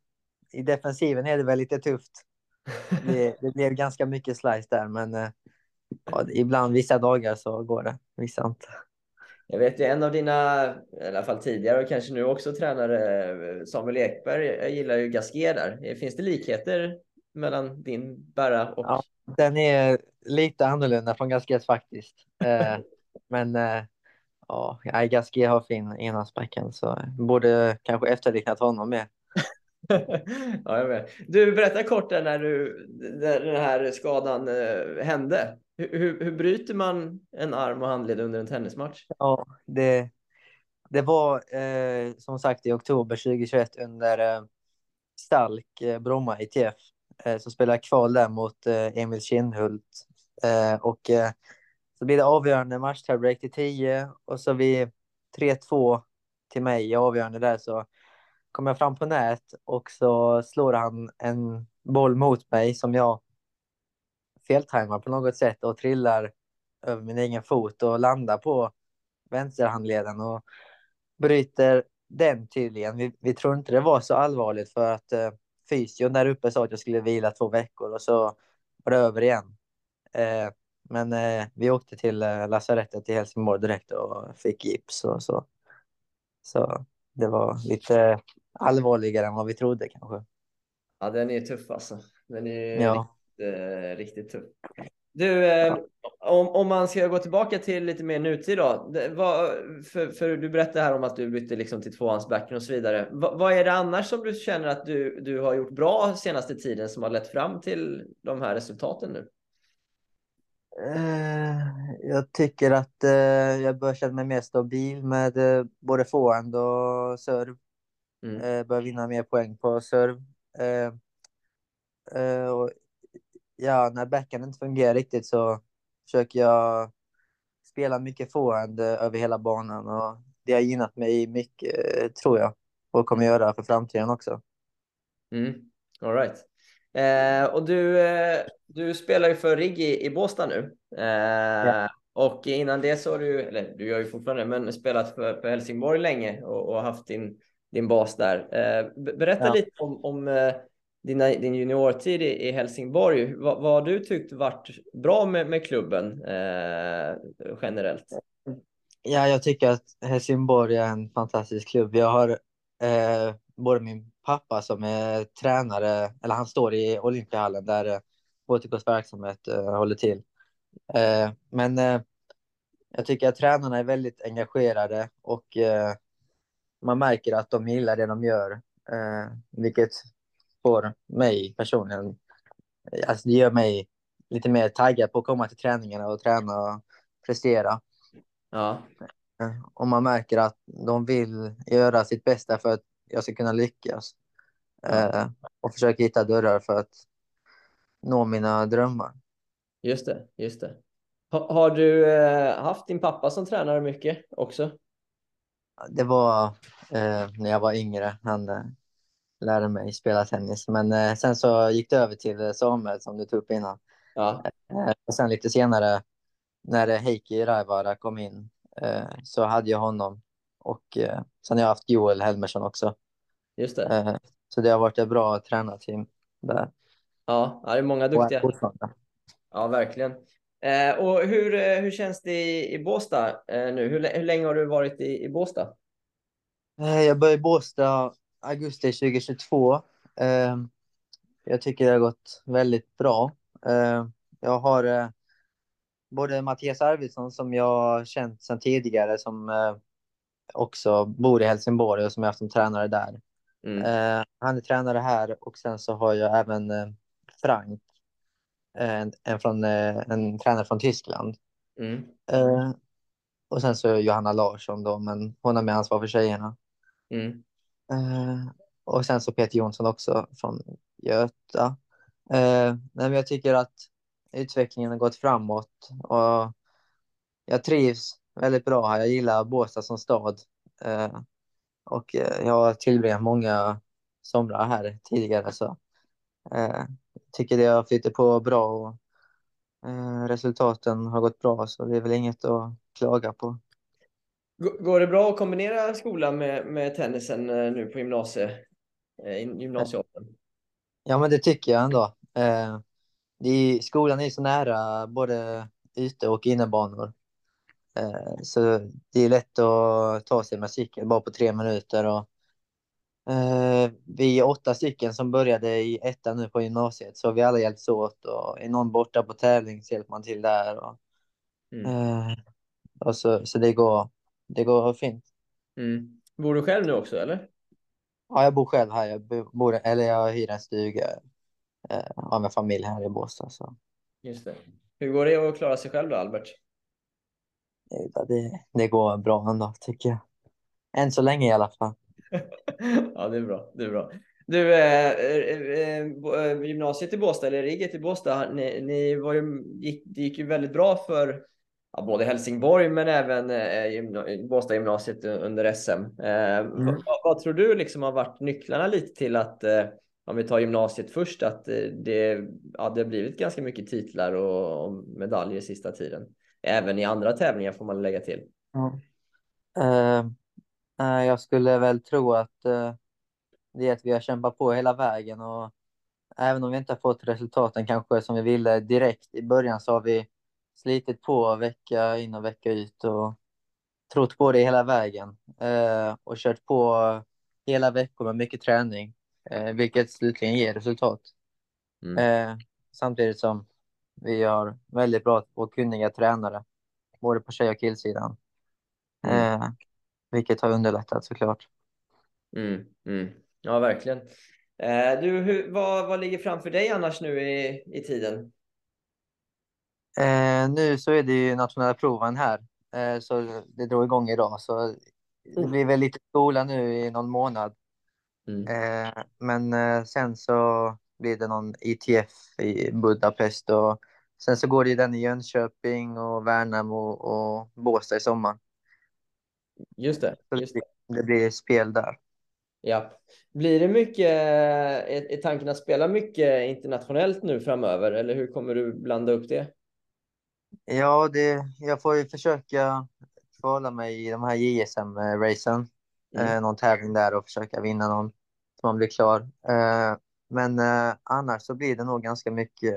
i defensiven är det väl lite tufft. Det, det blev ganska mycket slice där, men eh, ja, ibland vissa dagar så går det, vissa inte. Jag vet ju en av dina, i alla fall tidigare och kanske nu också tränare, Samuel Ekberg, jag gillar ju Gasquet där. Finns det likheter mellan din Berra och... Ja, den är lite annorlunda från Gasquet faktiskt. Eh, men eh, ja, Gasquet har fin enhandsbacken så borde kanske efterliknat honom mer. ja, jag vet. Du, berätta kort där när, du, när den här skadan eh, hände. Hur, hur, hur bryter man en arm och handled under en tennismatch? Ja, det, det var eh, som sagt i oktober 2021 under eh, Stalk, eh, Bromma ITF. Eh, så spelade kval där mot eh, Emil Kindhult. Eh, och eh, så blir det avgörande match, tiebreak till 10 och så vid 3-2 till mig i avgörande där så kommer jag fram på nät och så slår han en boll mot mig som jag feltajmar på något sätt och trillar över min egen fot och landar på vänsterhandleden och bryter den tydligen. Vi, vi tror inte det var så allvarligt för att eh, fysion där uppe sa att jag skulle vila två veckor och så var det över igen. Eh, men eh, vi åkte till eh, lasarettet i Helsingborg direkt och fick gips och så. Så det var lite allvarligare än vad vi trodde kanske. Ja, den är tuff alltså. Den är Ja. riktigt, eh, riktigt tuff. Du, eh, om, om man ska gå tillbaka till lite mer nutid då. Det, vad, för, för du berättade här om att du bytte liksom till tvåhandsbacken och så vidare. Va, vad är det annars som du känner att du, du har gjort bra senaste tiden som har lett fram till de här resultaten nu? Eh, jag tycker att eh, jag börjar känna mig mer stabil med eh, både forehand och serve. Mm. Börjar vinna mer poäng på eh, och, ja, när backhand inte fungerar riktigt så försöker jag spela mycket forehand eh, över hela banan och det har gynnat mig mycket tror jag och kommer göra för framtiden också. Mm. All right. Eh, och du, eh, du spelar ju för RIG i, i Båstad nu. Eh, Ja. Och innan det så har du, eller du gör ju fortfarande, men spelat för, för Helsingborg länge och, och haft din, din bas där. Eh, be- berätta Ja. lite om, om dina, din juniortid i, i Helsingborg. Vad, vad har du tyckt varit bra med, med klubben eh, generellt? Ja, jag tycker att Helsingborg är en fantastisk klubb. Jag har eh, både min pappa som är tränare, eller han står i Olympiahallen där eh, HTKs verksamhet eh, håller till. Eh, men eh, jag tycker att tränarna är väldigt engagerade och eh, man märker att de gillar det de gör, eh, vilket får mig personligen, alltså det gör mig lite mer taggad på att komma till träningarna och träna och prestera. Ja, Eh, Och man märker att de vill göra sitt bästa för att jag ska kunna lyckas. Eh, och försöka hitta dörrar för att nå mina drömmar. just det, just det. Ha, har du eh, haft din pappa som tränare mycket också? Det var eh, när jag var yngre. Han eh, lärde mig spela tennis. Men eh, sen så gick det över till eh, Samuel som du tog upp innan. Ja, och sen lite senare när Heikki Raivara kom in så hade jag honom. Och eh, sen har jag haft Joel Helmersson också. just det. Eh, så det har varit ett bra tränarteam där. Ja, det är många duktiga. Ja, verkligen. Eh, och hur, eh, hur känns det i, i Båstad eh, nu? Hur, hur länge har du varit i, i Båstad? Eh, Jag började i Båstad augusti 2022. Eh, jag tycker det har gått väldigt bra. Eh, jag har både Mattias Arvidsson som jag känt sedan tidigare som också bor i Helsingborg och som jag haft som tränare där. Mm. Eh, han är tränare här och sen så har jag även eh, Frank, en, en, från, eh, en tränare från Tyskland. Mm. Eh, och sen så Johanna Larsson då, men hon har med ansvar för tjejerna. Mm. Eh, och sen så Peter Jonsson också från Göta. Eh, men jag tycker att utvecklingen har gått framåt och jag trivs väldigt bra här. Jag gillar Båstad som stad. Eh, och eh, jag har tillbringat många somrar här tidigare så eh, tycker det har flyttat på bra och eh, resultaten har gått bra så det är väl inget att klaga på. Går det bra att kombinera skolan med, med tennisen nu på gymnasie, i gymnasieåldern? Ja, men det tycker jag ändå. Eh, det är, skolan är så nära både ute och innebanor. Eh, så det är lätt att ta sig med cykel bara på tre minuter. Och, eh, vi är åtta stycken som började i ettan nu på gymnasiet, så vi alla hjälps åt. Och är någon borta på tävling så hjälper man till där. Och, Mm. eh, och så, så det går, det går fint. Mm. Bor du själv nu också eller? Ja, jag bor själv här. Jag bor, eller jag hyr en stuga eh, av en familj här i Båstad. Så. Just det. Hur går det att klara sig själv då Albert? Det, det går bra ändå, tycker jag. Än så länge i alla fall. ja, det är bra. Det är bra. Du, eh, eh, eh, gymnasiet i Båstad, eller rigget i Båstad, ni, ni var ju, gick, det gick ju väldigt bra för ja, både Helsingborg men även eh, gymna, Båstad gymnasiet under SM. Eh, Mm. vad, vad tror du liksom har varit nycklarna lite till att, eh, om vi tar gymnasiet först, att eh, det, ja, det har blivit ganska mycket titlar och, och medaljer sista tiden? Även i andra tävlingar får man lägga till. Eh, eh, jag skulle väl tro att eh, det är att vi har kämpat på hela vägen och även om vi inte har fått resultaten kanske som vi ville direkt i början så har vi slitit på vecka in och vecka ut och trott på det hela vägen eh, och kört på hela veckor med mycket träning, eh, vilket slutligen ger resultat. Mm. Eh, samtidigt som vi har väldigt bra och kunniga tränare, både på tjej och killsidan. Mm. Eh, vilket har underlättat såklart. Mm, mm. Ja, verkligen. Eh, du, hur, vad, vad ligger framför dig annars nu i, i tiden? Eh, nu så är det ju nationella proven här, eh, så det drog igång idag. Så det blir väl lite skola nu i någon månad. Mm. Eh, men eh, sen så blir det någon ITF i Budapest och sen så går det ju den i Jönköping och Värnamo och, Båstad i sommar. Just det. Just det. det blir spel där. Ja. Blir det mycket, är, är tanken att spela mycket internationellt nu framöver eller hur kommer du blanda upp det? Ja, det, jag får ju försöka kvala mig i de här JSM-racen. Mm. Eh, någon tävling där och försöka vinna någon så man blir klar. Eh, men eh, annars så blir det nog ganska mycket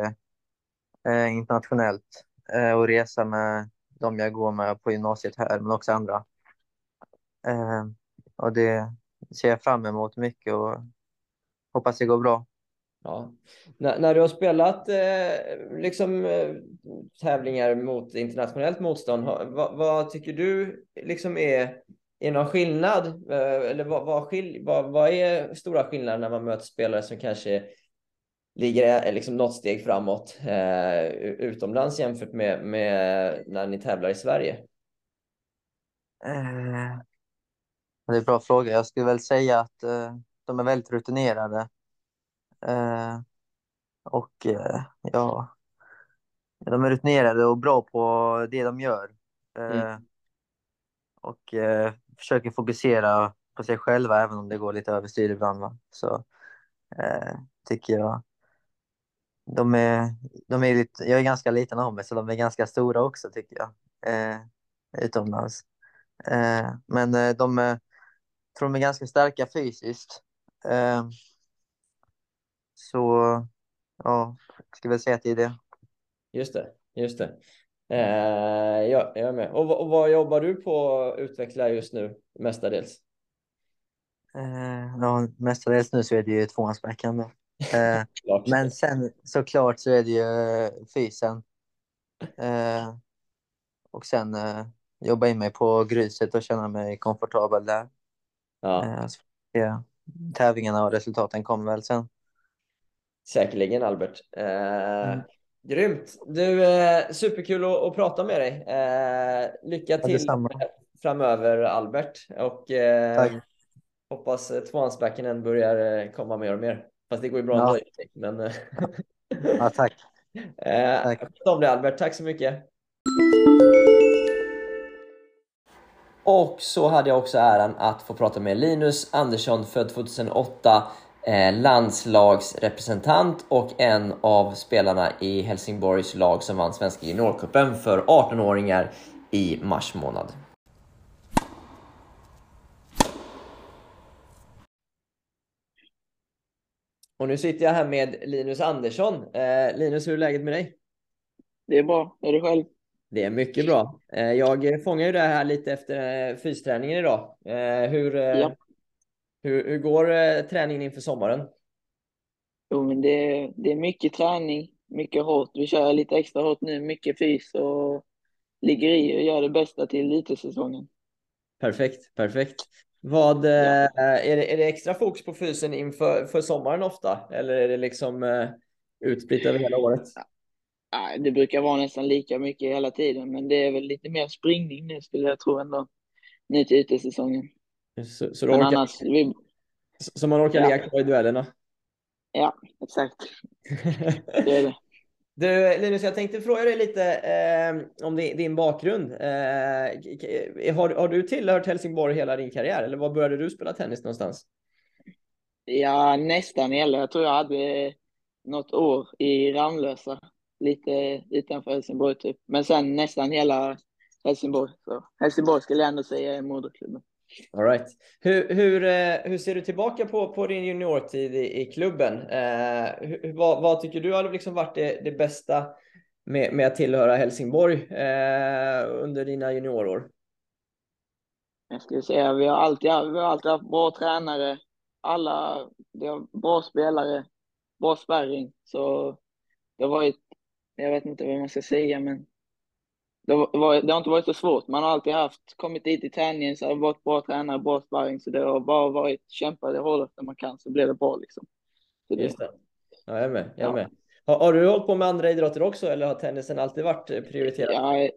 eh, internationellt eh, och resa med de jag går med på gymnasiet här, men också andra. Eh, och det ser jag fram emot mycket och hoppas det går bra. Ja. När, när du har spelat eh, liksom, eh, tävlingar mot internationellt motstånd, vad, vad tycker du liksom är, är någon skillnad? Eh, eller vad, vad, skil, vad, vad är stora skillnader när man möter spelare som kanske ligger eh, liksom något steg framåt eh, utomlands jämfört med, med när ni tävlar i Sverige? Eh, det är en bra fråga. Jag skulle väl säga att eh, de är väldigt rutinerade. Eh, och ja, de är rutinerade och bra på det de gör. Mm. Och försöker fokusera på sig själva även om det går lite överstyr ibland. Va? Så eh, tycker jag. De är, de är lite, jag är ganska liten av mig så de är ganska stora också tycker jag. Eh, utomlands. Eh, men eh, de är, tror de är ganska starka fysiskt. Eh, så ja, jag skulle väl säga att det är det. Just det, just det. Eh, ja, jag är med. Och, vad- och vad jobbar du på att utveckla just nu mestadels? Eh, ja, mestadels nu så är det ju tvåhandsbackhand. Eh, men sen såklart så är det ju fysen. Eh, och sen eh, jobba in mig på gruset och känna mig komfortabel där. Ja, Eh, så, ja, tävlingarna och resultaten kommer väl sen. säkerligen Albert. Eh, Mm. Grymt! Du, eh, superkul att, att prata med dig. Eh, lycka till framöver Albert. Och eh, Tack. hoppas eh, tvåhandsbacken börjar eh, komma mer och mer. Fast det går ju bra Ja. ändå. Men, eh, Ja, tack. eh, Tack. om det Albert, tack så mycket. Och så hade jag också äran att få prata med Linus Andersson, född 2008, eh, landslagsrepresentant och en av spelarna i Helsingborgs lag som vann Svenska juniorcupen för 18-åringar i mars månad. Och nu sitter jag här med Linus Andersson. Eh, Linus, hur är läget med dig? Det är bra. Är du själv? Det är mycket bra. Eh, Jag fångar ju det här lite efter eh, fysträningen idag. Eh, Hur, eh, Ja. Hur, hur går eh, träningen inför sommaren? Jo, men det, det är mycket träning, mycket hårt. Vi kör lite extra hårt nu, mycket fys och ligger i och gör det bästa till elitsäsongen. Perfekt, perfekt. Vad, eh, är, det, är det extra fokus på fysen inför för sommaren ofta? Eller är det liksom eh, utspritt över hela året? Det brukar vara nästan lika mycket hela tiden, men det är väl lite mer springning nu skulle jag tro ändå. Nu till utesäsongen. Så, så, orkar, annars, vi, så man orkar Ja. kvar i duellerna? ja, exakt. Det är det. Du Linus, jag tänkte fråga dig lite eh, om din, din bakgrund. Eh, har, har du tillhört Helsingborg hela din karriär eller var började du spela tennis någonstans? Ja, nästan hela. Jag tror jag hade något år i Ramlösa, lite utanför Helsingborg typ. Men sen nästan hela Helsingborg. Så Helsingborg skulle jag ändå säga är moderklubben. All right. Hur, hur, eh, hur ser du tillbaka på, på din juniortid i, i klubben? Eh, hur, vad, vad tycker du har liksom varit det, det bästa med, med att tillhöra Helsingborg eh, under dina juniorår? Jag skulle säga vi har alltid, vi har alltid haft bra tränare. Alla, vi har bra spelare, bra sparring. Så det har varit, jag vet inte vad man ska säga, men det, har varit, det har inte varit så svårt. Man har alltid haft, kommit dit i träningen så har det varit bra tränare, bra sparring. Så det har bara varit kämpa det hårdaste man kan så blir det bra liksom. Så det, Just det. Ja, jag är med. Jag är Ja. med. Har, har du hållit på med andra idrotter också eller har tennisen alltid varit eh, prioriterad? jag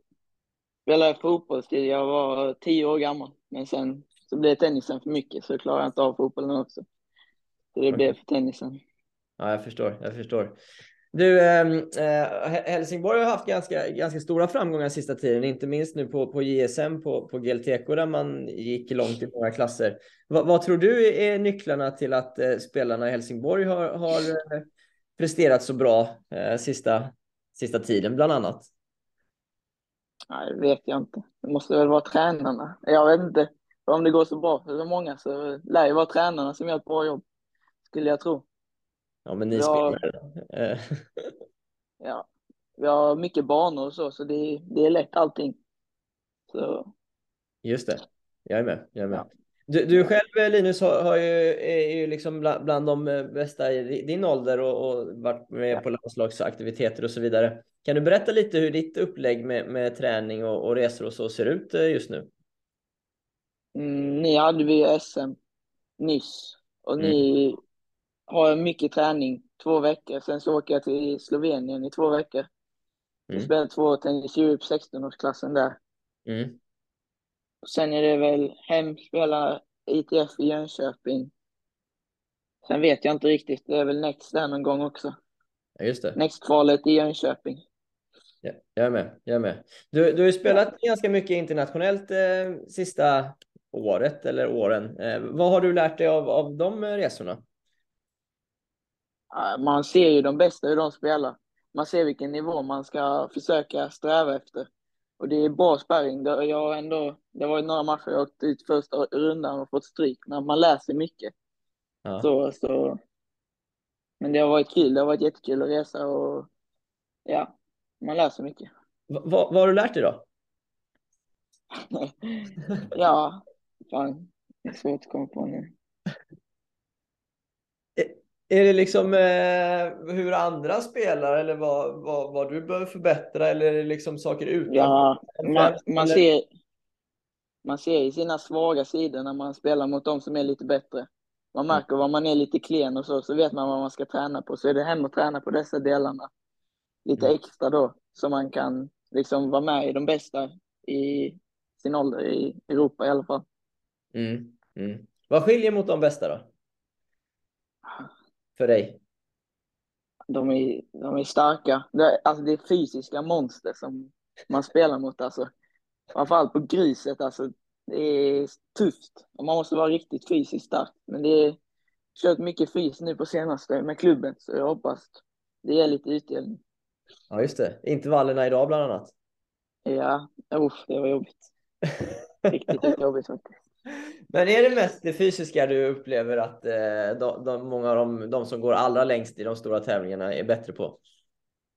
spelade fotboll till jag var tio år gammal. Men sen så blev tennisen för mycket så klarade jag inte av fotbollen också. Så det blev för tennisen. Ja, jag förstår. Jag förstår. Du, ehm, eh, Helsingborg har haft ganska, ganska stora framgångar sista tiden, inte minst nu på, på JSM på, på GLTK där man gick långt i många klasser. Va, vad tror du är nycklarna till att eh, spelarna i Helsingborg har, har eh, presterat så bra eh, sista, sista tiden bland annat? Nej, det vet jag inte. Det måste väl vara tränarna. Jag vet inte. Om det går så bra för så många så lär det vara tränarna som gör ett bra jobb. Skulle jag tro. Ja, men ni Ja. spelare. Eh, Ja. Vi har mycket banor och så, så det, det är lätt allting. Så Just det. Jag är med. Jag är med. Ja. Du, du själv eh, Linus har, har ju, är ju liksom bland, bland de eh, bästa i din ålder och, och varit med Ja. på landslagsaktiviteter och så vidare. Kan du berätta lite hur ditt upplägg med, med träning och, och resor och så ser ut just nu? mm, ni hade vi ju SM nyss. Och ni har mycket träning, två veckor. Sen så åker jag till Slovenien i två veckor. Jag Mm. spelar två tennis Europe 16-årsklassen där. Mm. Sen är det väl hem, spela ITF i Jönköping. Sen vet jag inte riktigt, det är väl Next där någon gång också. Ja, just det. Next-kvalet i Jönköping. Ja, jag är med. Jag är med. Du, du har ju spelat ganska mycket internationellt eh, sista året eller åren. Eh, vad har du lärt dig av, av de eh, resorna? Ja, Man ser ju de bästa hur de spelar. Man ser vilken nivå man ska försöka sträva efter. Och det är bra sparring. Jag ändå, det var ju några matcher jag åkt ut första rundan och fått stryk, men man lär sig mycket. Ja. Så, så. Men det har varit kul, det har varit jättekul att resa och ja, man lär sig mycket. Va, vad har du lärt dig då? ja, fan, det är svårt att komma på nu. Är det liksom eh, hur andra spelar eller vad, vad, vad du behöver förbättra eller är det liksom saker utanför? Ja, man, man, ser, man ser i sina svaga sidor när man spelar mot de som är lite bättre. Man märker var man är lite klen och så, så vet man vad man ska träna på. Så är det hem och träna på dessa delarna lite Mm. extra då, så man kan liksom vara med i de bästa i sin ålder i Europa i alla fall. Mm, mm. Vad skiljer mot de bästa då? För dig? De är, de är starka. Det, är- alltså det är fysiska monster som man spelar mot alltså. Framförallt på gruset alltså. Det är tufft. Och man måste vara riktigt fysiskt stark. Men det är kört mycket fys nu på senaste med klubben, så jag hoppas det ger lite utdelning. Ja, just det. Intervallerna idag bland annat. Ja, usch, det var jobbigt. Riktigt jobbigt faktiskt. Men är det mest det fysiska du upplever att eh, de, de, många av de, de som går allra längst i de stora tävlingarna är bättre på?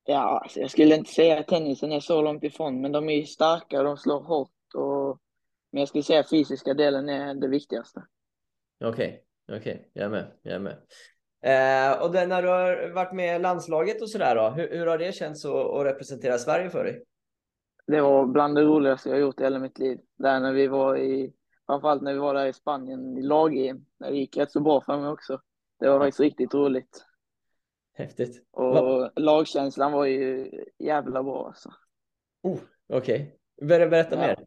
Ja, alltså jag skulle inte säga att tennisen är så långt ifrån, men de är ju starka och de slår hårt. Och... Men jag skulle säga att fysiska delen är det viktigaste. Okej, okej, jag är med, jag är med. Eh, och det, när du har varit med i landslaget och sådär då, hur, hur har det känts att, att representera Sverige för dig? Det var bland det roligaste jag gjort i hela mitt liv. Där när vi var i, framförallt när vi var där i Spanien i lag-EM, när det gick rätt så bra för mig också. Det var faktiskt riktigt roligt. Häftigt. Och Va? lagkänslan var ju jävla bra alltså. Oh, okej, Ber, berätta Ja. mer.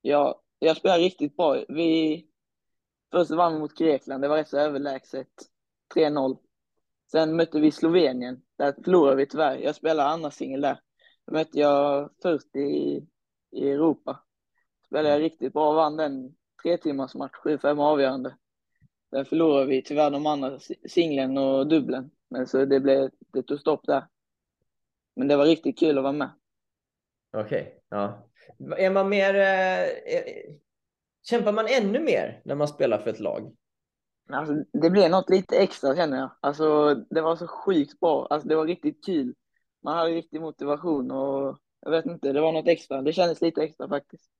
Ja, jag spelade riktigt bra. Vi först vann vi mot Grekland, det var rätt så överlägset. 3-0. Sen mötte vi Slovenien, där förlorade vi tyvärr. Jag spelade andra singel där. Då mötte jag först i, i Europa. Spelade jag riktigt bra, vann den tre timmars match, 7-5 avgörande. Sen förlorade vi tyvärr de andra si- singlen och dubbeln. Men så det, blev, det tog stopp där. Men det var riktigt kul att vara med. Okej, ja. Är man mer... Eh, eh, kämpar man ännu mer när man spelar för ett lag? Alltså, det blev något lite extra känner jag. Alltså, det var så sjukt bra. Alltså, det var riktigt kul. Man hade riktig motivation och jag vet inte, det var något extra. Det kändes lite extra faktiskt.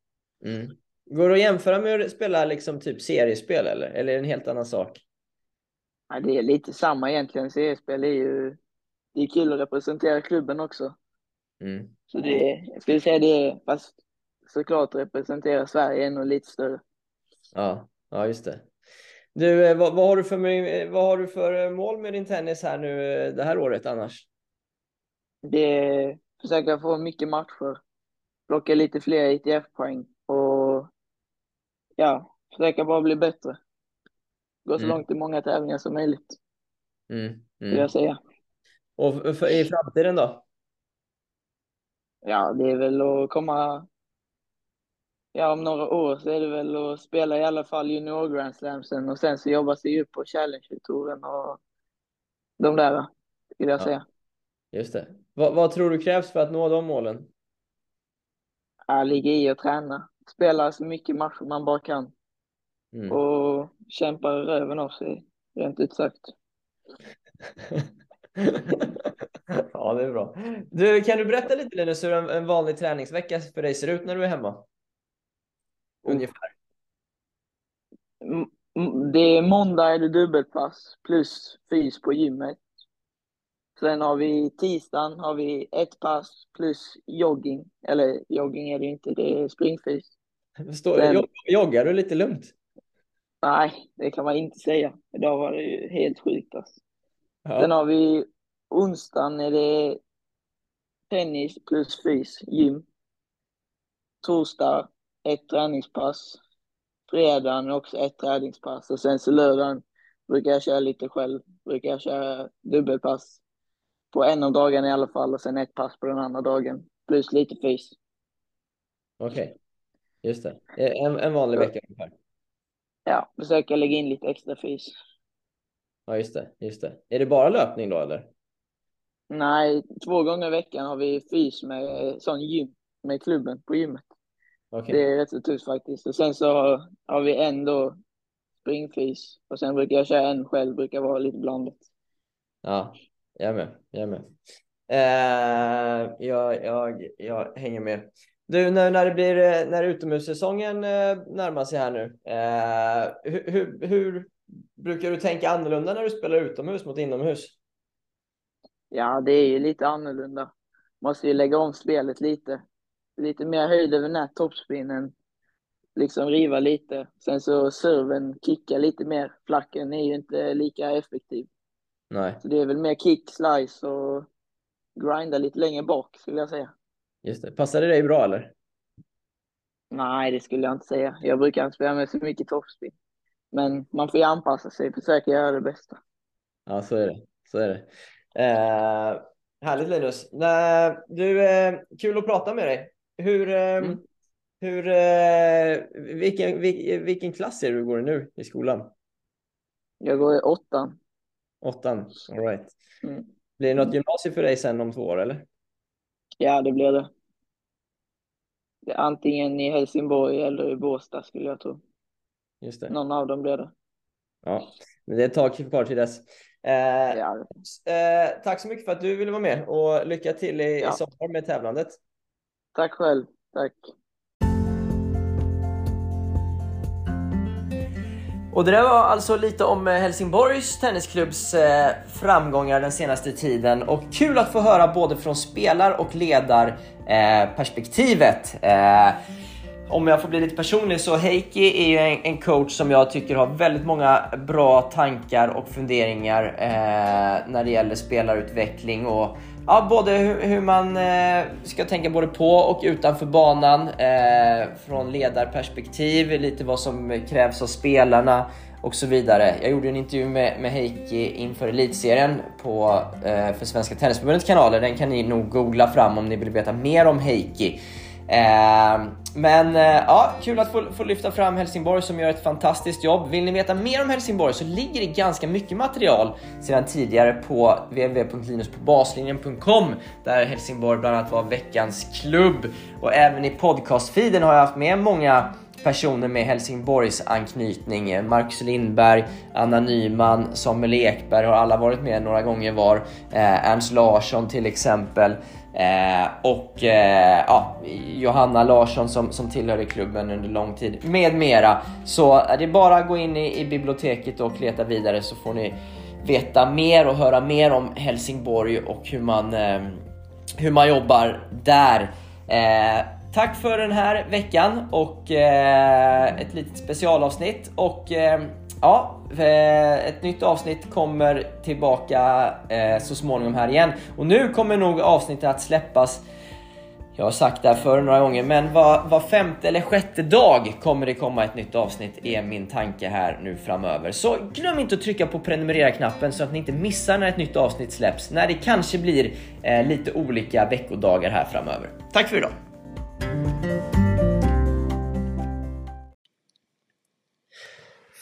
Mm. Går det att jämföra med att spela liksom typ seriespel eller? Eller är det en helt annan sak? Ja, det är lite samma egentligen. CS-spel är ju det är kul att representera klubben också. Mm. Så det är, jag skulle säga det är, fast såklart representera Sverige är nog lite större. Ja, ja just det. Du, eh, vad, vad, har du för, eh, vad har du för eh, mål med din tennis här nu det här året annars? Det är försöka få mycket matcher, plocka lite fler ITF-poäng och ja, försöka bara bli bättre. Gå så Mm. långt i många tävlingar som möjligt, Mm. vill Mm. jag säga. Och för, i framtiden då? Ja, det är väl att komma... Ja, om några år så är det väl att spela i alla fall junior Grand Slamsen och sen så jobba sig upp på Challenger-touren och de där, skulle jag Ja. säga. Just det. Vad, vad tror du krävs för att nå de målen? Ja, ligga i och träna. Spela så mycket matcher man bara kan Mm. och kämpa röven av sig, rent ut sagt. ja, det är bra. Du, kan du berätta lite Linus hur en, en vanlig träningsvecka för dig ser ut när du är hemma? Ungefär. M- m- Det är måndag är det dubbelpass plus fys på gymmet. Sen har vi tisdagen har vi ett pass plus jogging. Eller jogging är det inte, det är springfys. Står, Sen- jog- joggar du lite lugnt? Nej, det kan man inte säga. Idag var det ju helt sjukt alltså. Sen Ja. har vi onsdagen är det tennis plus fys, gym. Torsdag ett träningspass. Fredagen också ett träningspass och sen så lördagen brukar jag köra lite själv. Brukar jag köra dubbelpass på en av dagarna i alla fall och sen ett pass på den andra dagen. Plus lite fys. Okej, just det. En, en vanlig vecka ungefär. Ja, försöka lägga in lite extra fys. Ja, just det, just det. Är det bara löpning då eller? Nej, två gånger i veckan har vi fys med sån gym med klubben på gymmet. Okej. Det är rätt så tufft faktiskt. Och sen så har, har vi en då springfys och sen brukar jag köra en själv, brukar vara lite blandat. Ja, jag är med. Jag med. Eh, jag, jag, jag hänger med. Du, när, när det blir när utomhussäsongen närmar sig här nu, eh, hur, hur, hur brukar du tänka annorlunda när du spelar utomhus mot inomhus? Ja, det är ju lite annorlunda. Måste ju lägga om spelet lite. Lite mer höjd över nät, toppspinnen. Liksom riva lite. Sen så serven, kicka lite mer. Flacken är ju inte lika effektiv. Nej. Så det är väl mer kick, slice och grinda lite längre bak skulle jag säga. Just det. Passar det dig bra eller? Nej, det skulle jag inte säga. Jag brukar inte spela med så mycket toppspin. Men man får ju anpassa sig, försöka göra det bästa. Ja, så är det. Så är det. Eh, härligt Linus. Nej, du, eh, kul att prata med dig. Hur, eh, mm. hur, eh, vilken, vilken, vilken klass är du går nu i skolan? Jag går i åttan. Åttan, all right. Mm. Blir det något gymnasium för dig sen om två år eller? Ja, det blir det. det är antingen i Helsingborg eller i Båstad skulle jag tro. Just det. Någon av dem blir det. Ja, men det är ett tag kvar till dess. Eh, ja. eh, tack så mycket för att du ville vara med och lycka till i, ja. i sommar med tävlandet. Tack själv. Tack. Och det där var alltså lite om eh, Helsingborgs Tennisklubbs eh, framgångar den senaste tiden och kul att få höra både från spelar och ledarperspektivet. Eh, om jag får bli lite personlig så Heikki är ju en, en, coach som jag tycker har väldigt många bra tankar och funderingar eh, när det gäller spelarutveckling och ja, både hur, hur man eh, ska tänka både på och utanför banan eh, från ledarperspektiv, lite vad som krävs av spelarna och så vidare. Jag gjorde en intervju med, med Heikki inför elitserien på, eh, för Svenska Tennisförbundets kanaler. Den kan ni nog googla fram om ni vill veta mer om Heikki. Eh, men eh, ja, kul att få, få, lyfta fram Helsingborg som gör ett fantastiskt jobb. Vill ni veta mer om Helsingborg så ligger det ganska mycket material sedan tidigare på www.linuspåbaslinjen.com där Helsingborg bland annat var veckans klubb. Och även i podcastfeeden har jag haft med många personer med Helsingborgs anknytning. Marcus Lindberg, Anna Nyman, Samuel Ekberg har alla varit med några gånger var. Eh, Ernst Larsson till exempel. Eh, och eh, ja, Johanna Larsson som, som tillhörde klubben under lång tid med mera. Så eh, det är bara att gå in i, i biblioteket och leta vidare så får ni veta mer och höra mer om Helsingborg och hur man, eh, hur man jobbar där. Eh, tack för den här veckan och eh, ett litet specialavsnitt och eh, ja, eh, ett nytt avsnitt kommer tillbaka eh, så småningom här igen. Och nu kommer nog avsnittet att släppas jag har sagt det här förr några gånger, men var, var, femte eller sjätte dag kommer det komma ett nytt avsnitt är min tanke här nu framöver. Så glöm inte att trycka på prenumerera-knappen så att ni inte missar när ett nytt avsnitt släpps, när det kanske blir eh, lite olika veckodagar här framöver. Tack för idag!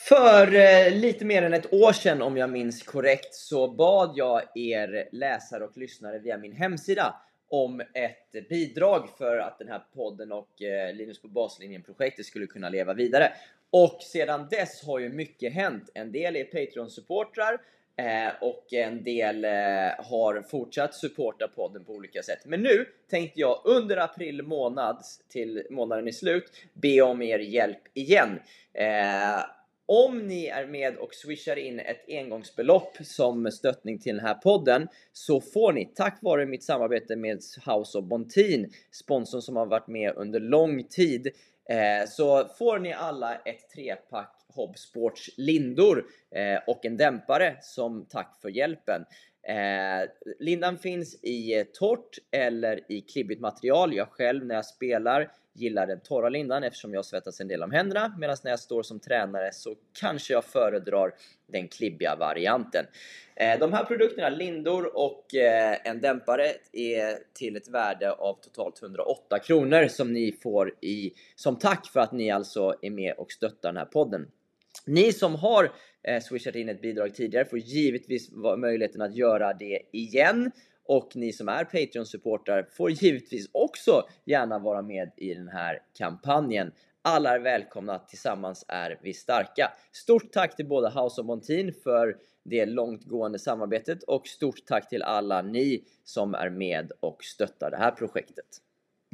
För eh, lite mer än ett år sedan om jag minns korrekt så bad jag er läsare och lyssnare via min hemsida om ett bidrag för att den här podden och eh, Linus på baslinjen projektet skulle kunna leva vidare. Och sedan dess har ju mycket hänt. En del är Patreon-supportrar eh, och en del eh, har fortsatt supporta podden på olika sätt. Men nu tänkte jag under april månad till månaden är slut be om er hjälp igen. Eh, om ni är med och swishar in ett engångsbelopp som stöttning till den här podden så får ni tack vare mitt samarbete med House of Bontin, sponsorn som har varit med under lång tid, eh, så får ni alla ett trepack Hobsports lindor eh, och en dämpare som tack för hjälpen. Eh, lindan finns i eh, torrt eller i klibbigt material. Jag själv när jag spelar gillar den torra lindan eftersom jag svettas en del om händerna medan när jag står som tränare så kanske jag föredrar den klibbiga varianten. Eh, de här produkterna, lindor och eh, en dämpare, är till ett värde av totalt 108 kronor som ni får i, som tack för att ni alltså är med och stöttar den här podden. Ni som har eh, swishat in ett bidrag tidigare får givetvis möjligheten att göra det igen och ni som är Patreon-supportrar får givetvis också gärna vara med i den här kampanjen. Alla är välkomna, tillsammans är vi starka. Stort tack till både House of Montin för det långtgående samarbetet och stort tack till alla ni som är med och stöttar det här projektet.